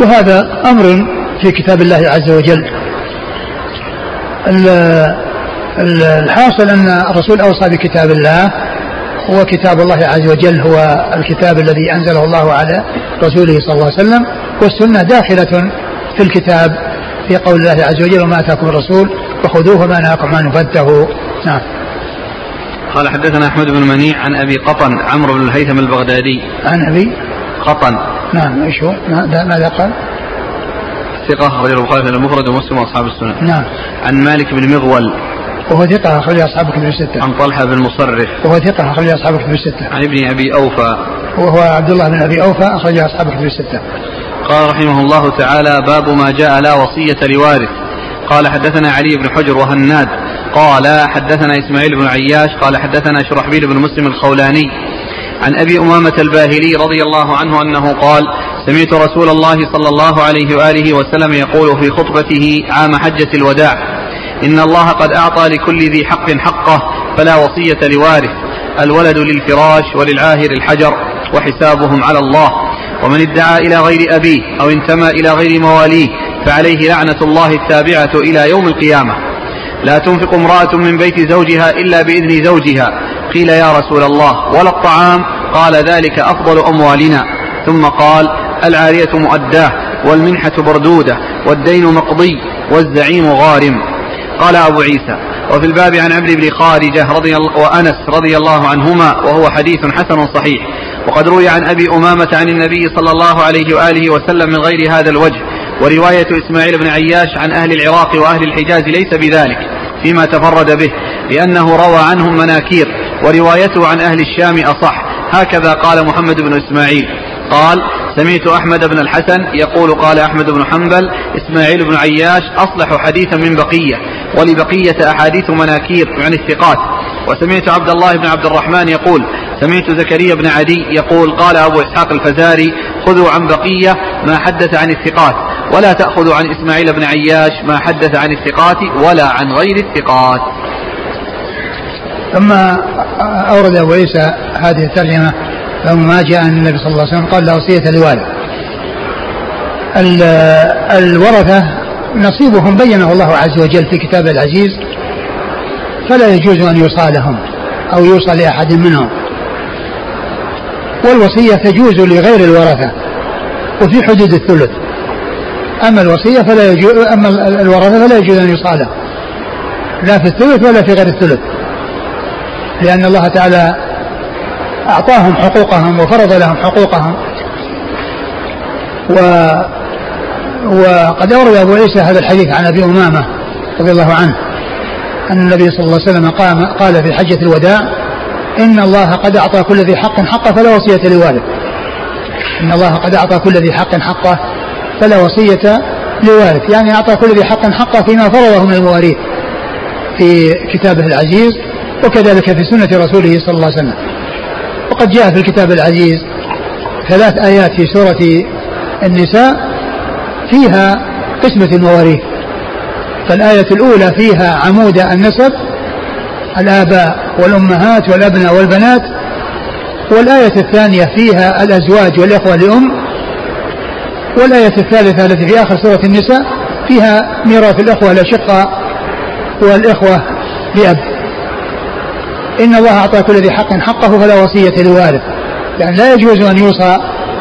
وهذا أمر في كتاب الله عز وجل. الحاصل أن الرسول أوصى بكتاب الله هو كتاب الله عز وجل هو الكتاب الذي أنزله الله على رسوله صلى الله عليه وسلم والسنة داخلة في الكتاب في قول الله عز وجل وما أتاكم الرسول فخذوه وما نهاكم عنه فانتهوا نعم قال حدثنا أحمد بن منيع عن أبي قطن عمرو بن الهيثم البغدادي عن أبي قطن نعم إيش هو؟ ماذا قال؟ ثقة أخرجه البخاري في المفرد ومسلم وأصحاب السنة. نعم. عن مالك بن مغول وهو ثقة أخرج أصحاب كتب الستة. عن طلحة بن مصرف. وهو ثقة أخرج أصحاب كتب الستة. عن ابن أبي أوفى. وهو عبد الله بن أبي أوفى أخرج أصحاب كتب الستة. قال رحمه الله تعالى باب ما جاء لا وصية لوارث. قال حدثنا علي بن حجر وهناد قال حدثنا إسماعيل بن عياش قال حدثنا شرحبيل بن مسلم الخولاني عن أبي أمامة الباهلي رضي الله عنه أنه قال سمعت رسول الله صلى الله عليه وآله وسلم يقول في خطبته عام حجة الوداع إن الله قد أعطى لكل ذي حق حقه فلا وصية لوارث الولد للفراش وللعاهر الحجر وحسابهم على الله. ومن ادعى إلى غير أبيه أو انتمى إلى غير مواليه فعليه لعنة الله التابعة إلى يوم القيامة. لا تنفق امرأة من بيت زوجها إلا بإذن زوجها. قيل يا رسول الله ولا الطعام؟ قال ذلك أفضل أموالنا. ثم قال العارية مؤداة والمنحة بردودة والدين مقضي والزعيم غارم. قال أبو عيسى وفي الباب عن عمرو بن خارجة رضي الله وأنس رضي الله عنهما وهو حديث حسن صحيح. وقد روي عن أبي أمامة عن النبي صلى الله عليه وآله وسلم من غير هذا الوجه. ورواية إسماعيل بن عياش عن أهل العراق وأهل الحجاز ليس بذلك فيما تفرد به لأنه روى عنهم مناكير. وروايته عن أهل الشام أصح. هكذا قال محمد بن إسماعيل. قال سمعت أحمد بن الحسن يقول قال أحمد بن حنبل إسماعيل بن عياش أصلح حديثا من بقية ولبقية أحاديث مناكير عن الثقات. وسمعت عبد الله بن عبد الرحمن يقول سمعت زكريا بن عدي يقول قال أبو إسحاق الفزاري خذوا عن بقية ما حدث عن الثقات ولا تأخذوا عن إسماعيل بن عياش ما حدث عن الثقات ولا عن غير الثقات. ثم أورد أبو عيسى هذه الترجمة لما جاء النبي صلى الله عليه وسلم قال لا وصية لوالد. الورثة نصيبهم بينه الله عز وجل في كتابه العزيز فلا يجوز أن يوصى لهم أو يوصى لأحد منهم. والوصية تجوز لغير الورثة وفي حدود الثلث. أما الوصية فلا يجوز أما الورثة فلا يجوز أن يوصى لهم لا في الثلث ولا في غير الثلث. لأن الله تعالى أعطاهم حقوقهم وفرض لهم حقوقهم. و وقد أورد أبو عيسى هذا الحديث عن أبي أمامة رضي الله عنه أن النبي صلى الله عليه وسلم قام قال في حجة الوداع إن الله قد أعطى كل ذي حق حقه فلا وصية لوالد. إن الله قد أعطى كل ذي حق حقه فلا وصية لوارث يعني أعطى كل ذي حق حقه فيما فرضه من المواريث في كتابه العزيز وكذلك في سنة رسوله صلى الله عليه وسلم. وقد جاء في الكتاب العزيز ثلاث آيات في سورة النساء فيها قسمة المواريث. فالآية الأولى فيها عمود النسب الآباء والأمهات والأبناء والبنات. والآية الثانية فيها الأزواج والإخوة لأم والآية الثالثة التي في آخر سورة النساء فيها ميراث الإخوة الأشقاء والإخوة لأب. إن الله أعطى كل ذي حق حقه فلا وصية لوارث. يعني لا يجوز أن يوصى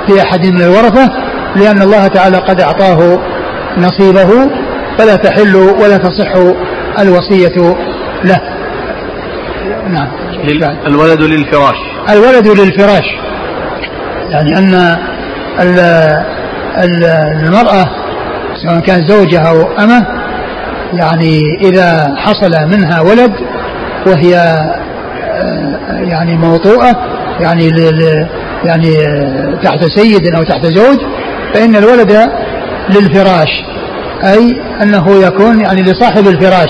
لأحد من الورثة لأن الله تعالى قد أعطاه نصيبه فلا تحل ولا تصح الوصية له. نعم. الولد للفراش. الولد للفراش. يعني أن المرأة سواء كان زوجها أو أمه يعني إذا حصل منها ولد وهي يعني موطوءة يعني يعني تحت سيد أو تحت زوج فإن الولد للفراش أي أنه يكون يعني لصاحب الفراش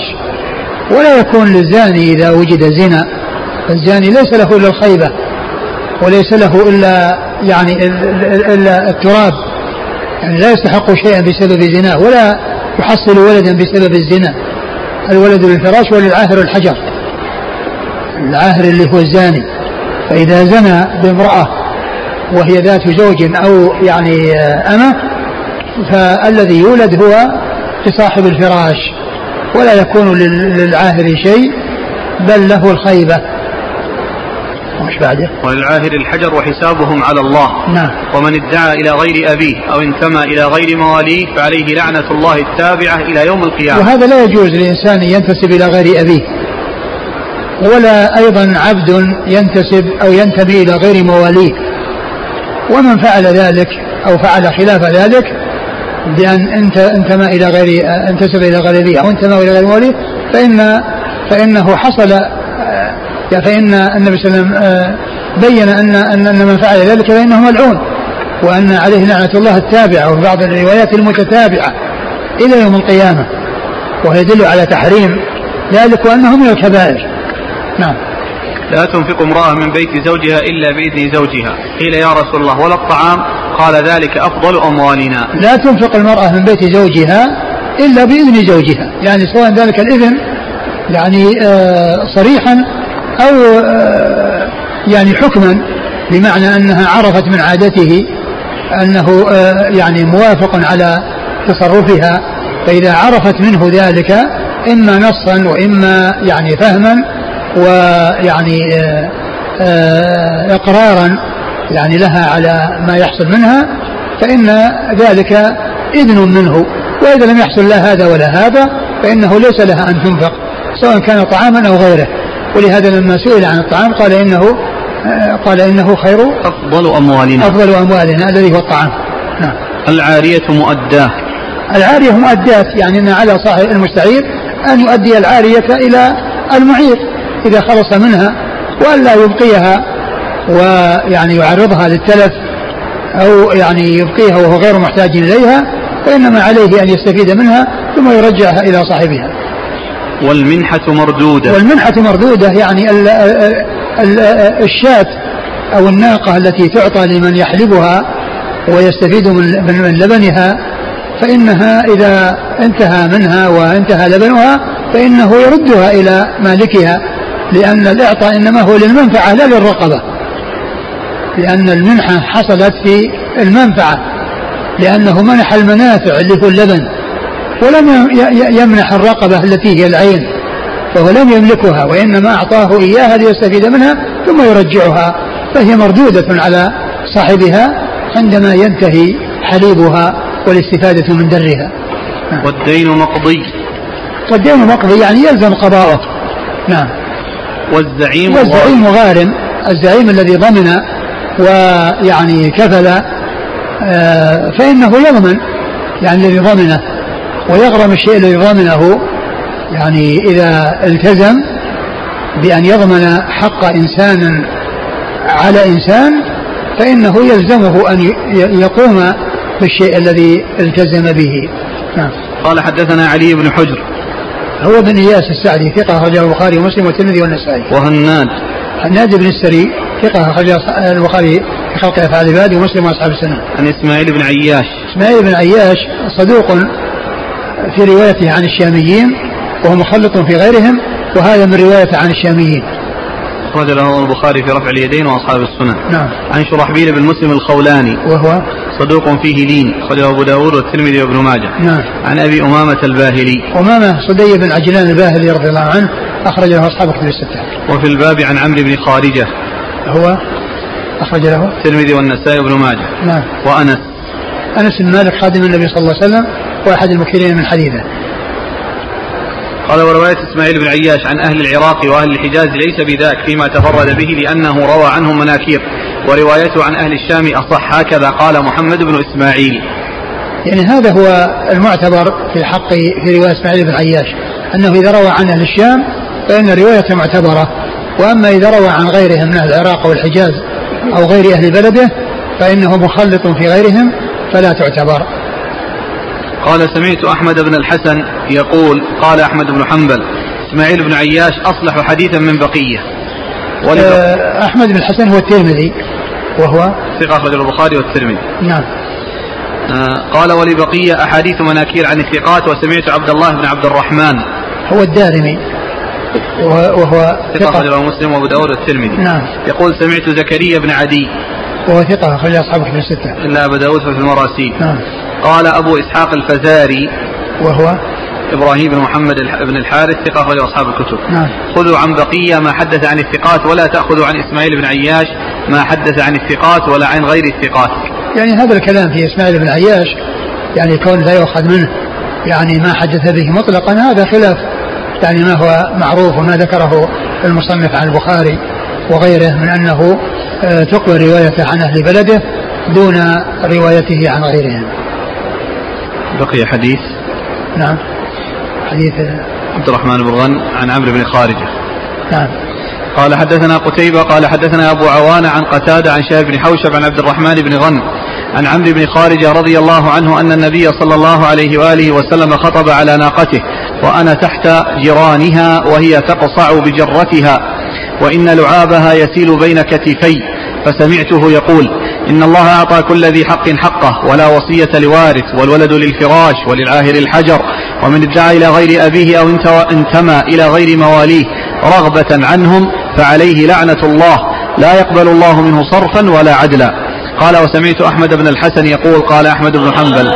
ولا يكون للزاني إذا وجد زنا الزاني ليس له إلا الخيبة وليس له إلا يعني إلا التراب يعني لا يستحق شيئا بسبب زناه ولا يحصل ولدا بسبب الزنا الولد للفراش وللعاهر الحجر. العاهر اللي هو الزاني. فإذا زنى بامرأة وهي ذات زوج أو يعني أمة فالذي يولد هو لصاحب الفراش. ولا يكون للعاهر شيء بل له الخيبة. وش بعده؟ وللعاهر الحجر وحسابهم على الله. نعم. ومن ادعى إلى غير أبيه أو انتمى إلى غير مواليه فعليه لعنة الله التابعة إلى يوم القيامة. وهذا لا يجوز لإنسان ينتسب إلى غير أبيه. ولا أيضا عبد ينتسب أو ينتمي إلى غير مواليه ومن فعل ذلك أو فعل خلاف ذلك بأن انت انتمى إلى غير انتسب إلى غير أبيه أو انتمى إلى غير مواليه فإن فإنه حصل فإن النبي صلى الله عليه وسلم آه، بين أن أن من فعل ذلك فإنه ملعون وأن عليه لعنة الله التابعة وفي بعض الروايات المتتابعة إلى يوم القيامة ويدل على تحريم ذلك وأنه من الكبائر. نعم. لا تنفق امرأة من بيت زوجها إلا بإذن زوجها. قيل يا رسول الله ولا الطعام؟ قال ذلك أفضل أموالنا. لا تنفق المرأة من بيت زوجها إلا بإذن زوجها. يعني سواء ذلك الإذن يعني آه، صريحا أو آه، يعني حكما بمعنى أنها عرفت من عادته أنه آه، يعني موافق على تصرفها. فإذا عرفت منه ذلك إما نصا وإما يعني فهما ويعني إقرارا يعني لها على ما يحصل منها فإن ذلك إذن منه. وإذا لم يحصل لا هذا ولا هذا فإنه ليس لها أن تنفق سواء كان طعاما أو غيره. ولهذا لما سئل عن الطعام قال إنه قال إنه خير أفضل أموالنا. أفضل أموالنا الذي هو الطعام. نعم. العارية مؤداة. العارية مؤداة يعني أن على صاحب المستعير أن يؤدي العارية إلى المعير. إذا خلص منها وألا يبقيها ويعني يعرضها للتلف أو يعني يبقيها وهو غير محتاج إليها فإنما عليه أن يستفيد منها ثم يرجعها إلى صاحبها. والمنحة مردودة. والمنحة مردودة يعني ال ال الشاة أو الناقة التي تعطى لمن يحلبها ويستفيد من, من لبنها فإنها إذا انتهى منها وانتهى لبنها فإنه يردها إلى مالكها. لأن الإعطاء إنما هو للمنفعة لا للرقبة. لأن المنحة حصلت في المنفعة لأنه منح المنافع اللي هو اللبن ولم يمنح الرقبة التي هي العين فهو لم يملكها وإنما أعطاه إياها ليستفيد منها ثم يرجعها فهي مردودة على صاحبها عندما ينتهي حليبها والاستفادة من درها. والدين مقضي. والدين مقضي يعني يلزم قضاءه نعم. والزعيم والزعيم غارم الزعيم الذي ضمن ويعني كفل آه، فإنه يضمن يعني الذي ضمنه. ويغرم الشيء الذي ضمنه يعني إذا التزم بأن يضمن حق إنسان على إنسان فإنه يلزمه أن يقوم بالشيء الذي التزم به. نعم. قال حدثنا علي بن حجر. هو بن إياس السعدي ثقة أخرجه البخاري ومسلم والترمذي والنسائي. وهناد. هناد بن السري ثقة أخرجه البخاري في خلق أفعال العباد ومسلم وأصحاب السنة. عن إسماعيل بن عياش. إسماعيل بن عياش صدوق في روايته عن الشاميين وهو مخلط في غيرهم وهذا من روايته عن الشاميين. أخرج له البخاري في رفع اليدين وأصحاب السنن نعم. عن شرحبيل بن مسلم الخولاني. وهو؟ صدوق فيه لين أخرجه أبو داود والترمذي وابن ماجه. نعم. عن أبي أمامة الباهلي. أمامة صدي بن عجلان الباهلي رضي الله عنه أخرج له أصحاب كتب الستة. وفي الباب عن عمرو بن خارجة. هو أخرج له الترمذي والنسائي وابن ماجه. نعم. وأنس. أنس بن مالك خادم النبي صلى الله عليه وسلم وأحد المكثرين من حديثه. قال ورواية إسماعيل بن عياش عن أهل العراق وأهل الحجاز ليس بذاك فيما تفرد به لأنه روى عنهم مناكير. وروايته عن أهل الشام أصح هكذا قال محمد بن إسماعيل. يعني هذا هو المعتبر في حق في رواية إسماعيل بن عياش أنه إذا روى عن أهل الشام فإن روايته معتبرة وأما إذا روى عن غيرهم من أهل العراق والحجاز أو غير أهل بلده فإنه مخلط في غيرهم فلا تعتبر. قال سمعت أحمد بن الحسن يقول قال أحمد بن حنبل إسماعيل بن عياش أصلح حديثا من بقية. أحمد بن الحسن هو الترمذي وهو ثقة أخرج البخاري والترمذي. نعم. أه قال ولبقية أحاديث مناكير عن الثقات وسمعت عبد الله بن عبد الرحمن. هو الدارمي وهو ثقة أخرجه مسلم وأبو داود والترمذي. نعم. يقول سمعت زكريا بن عدي. وهو ثقة أخرج أصحاب كتب الستة. إلا أبا داود في المراسيل. نعم. قال أبو إسحاق الفزاري. وهو إبراهيم بن محمد بن الحارث ثقة أخرجه أصحاب الكتب. نعم. خذوا عن بقية ما حدث عن الثقات ولا تأخذوا عن إسماعيل بن عياش ما حدث عن الثقات ولا عن غير الثقات. يعني هذا الكلام في إسماعيل بن عياش يعني كون لا يؤخذ منه يعني ما حدث به مطلقا هذا خلاف. يعني ما هو معروف وما ذكره المصنف عن البخاري وغيره من أنه آه، تقبل روايته عن أهل بلده دون روايته عن غيرهم. بقي حديث. نعم. حديث عبد الرحمن بن غن عن عمرو بن خارجة. نعم. قال حدثنا قتيبة قال حدثنا أبو عوانة عن قتادة عن شهاب بن حوشب عن عبد الرحمن بن غن عن عمرو بن خارجة رضي الله عنه أن النبي صلى الله عليه وآله وسلم خطب على ناقته وأنا تحت جيرانها وهي تقصع بجرتها وإن لعابها يسيل بين كتفي فسمعته يقول إن الله أعطى كل ذي حق حقه ولا وصية لوارث والولد للفراش وللعاهر الحجر ومن ادعى إلى غير أبيه أو انتمى إلى غير مواليه رغبة عنهم فعليه لعنة الله. لا يقبل الله منه صرفا ولا عدلا. قال وسمعت أحمد بن الحسن يقول قال أحمد بن حنبل.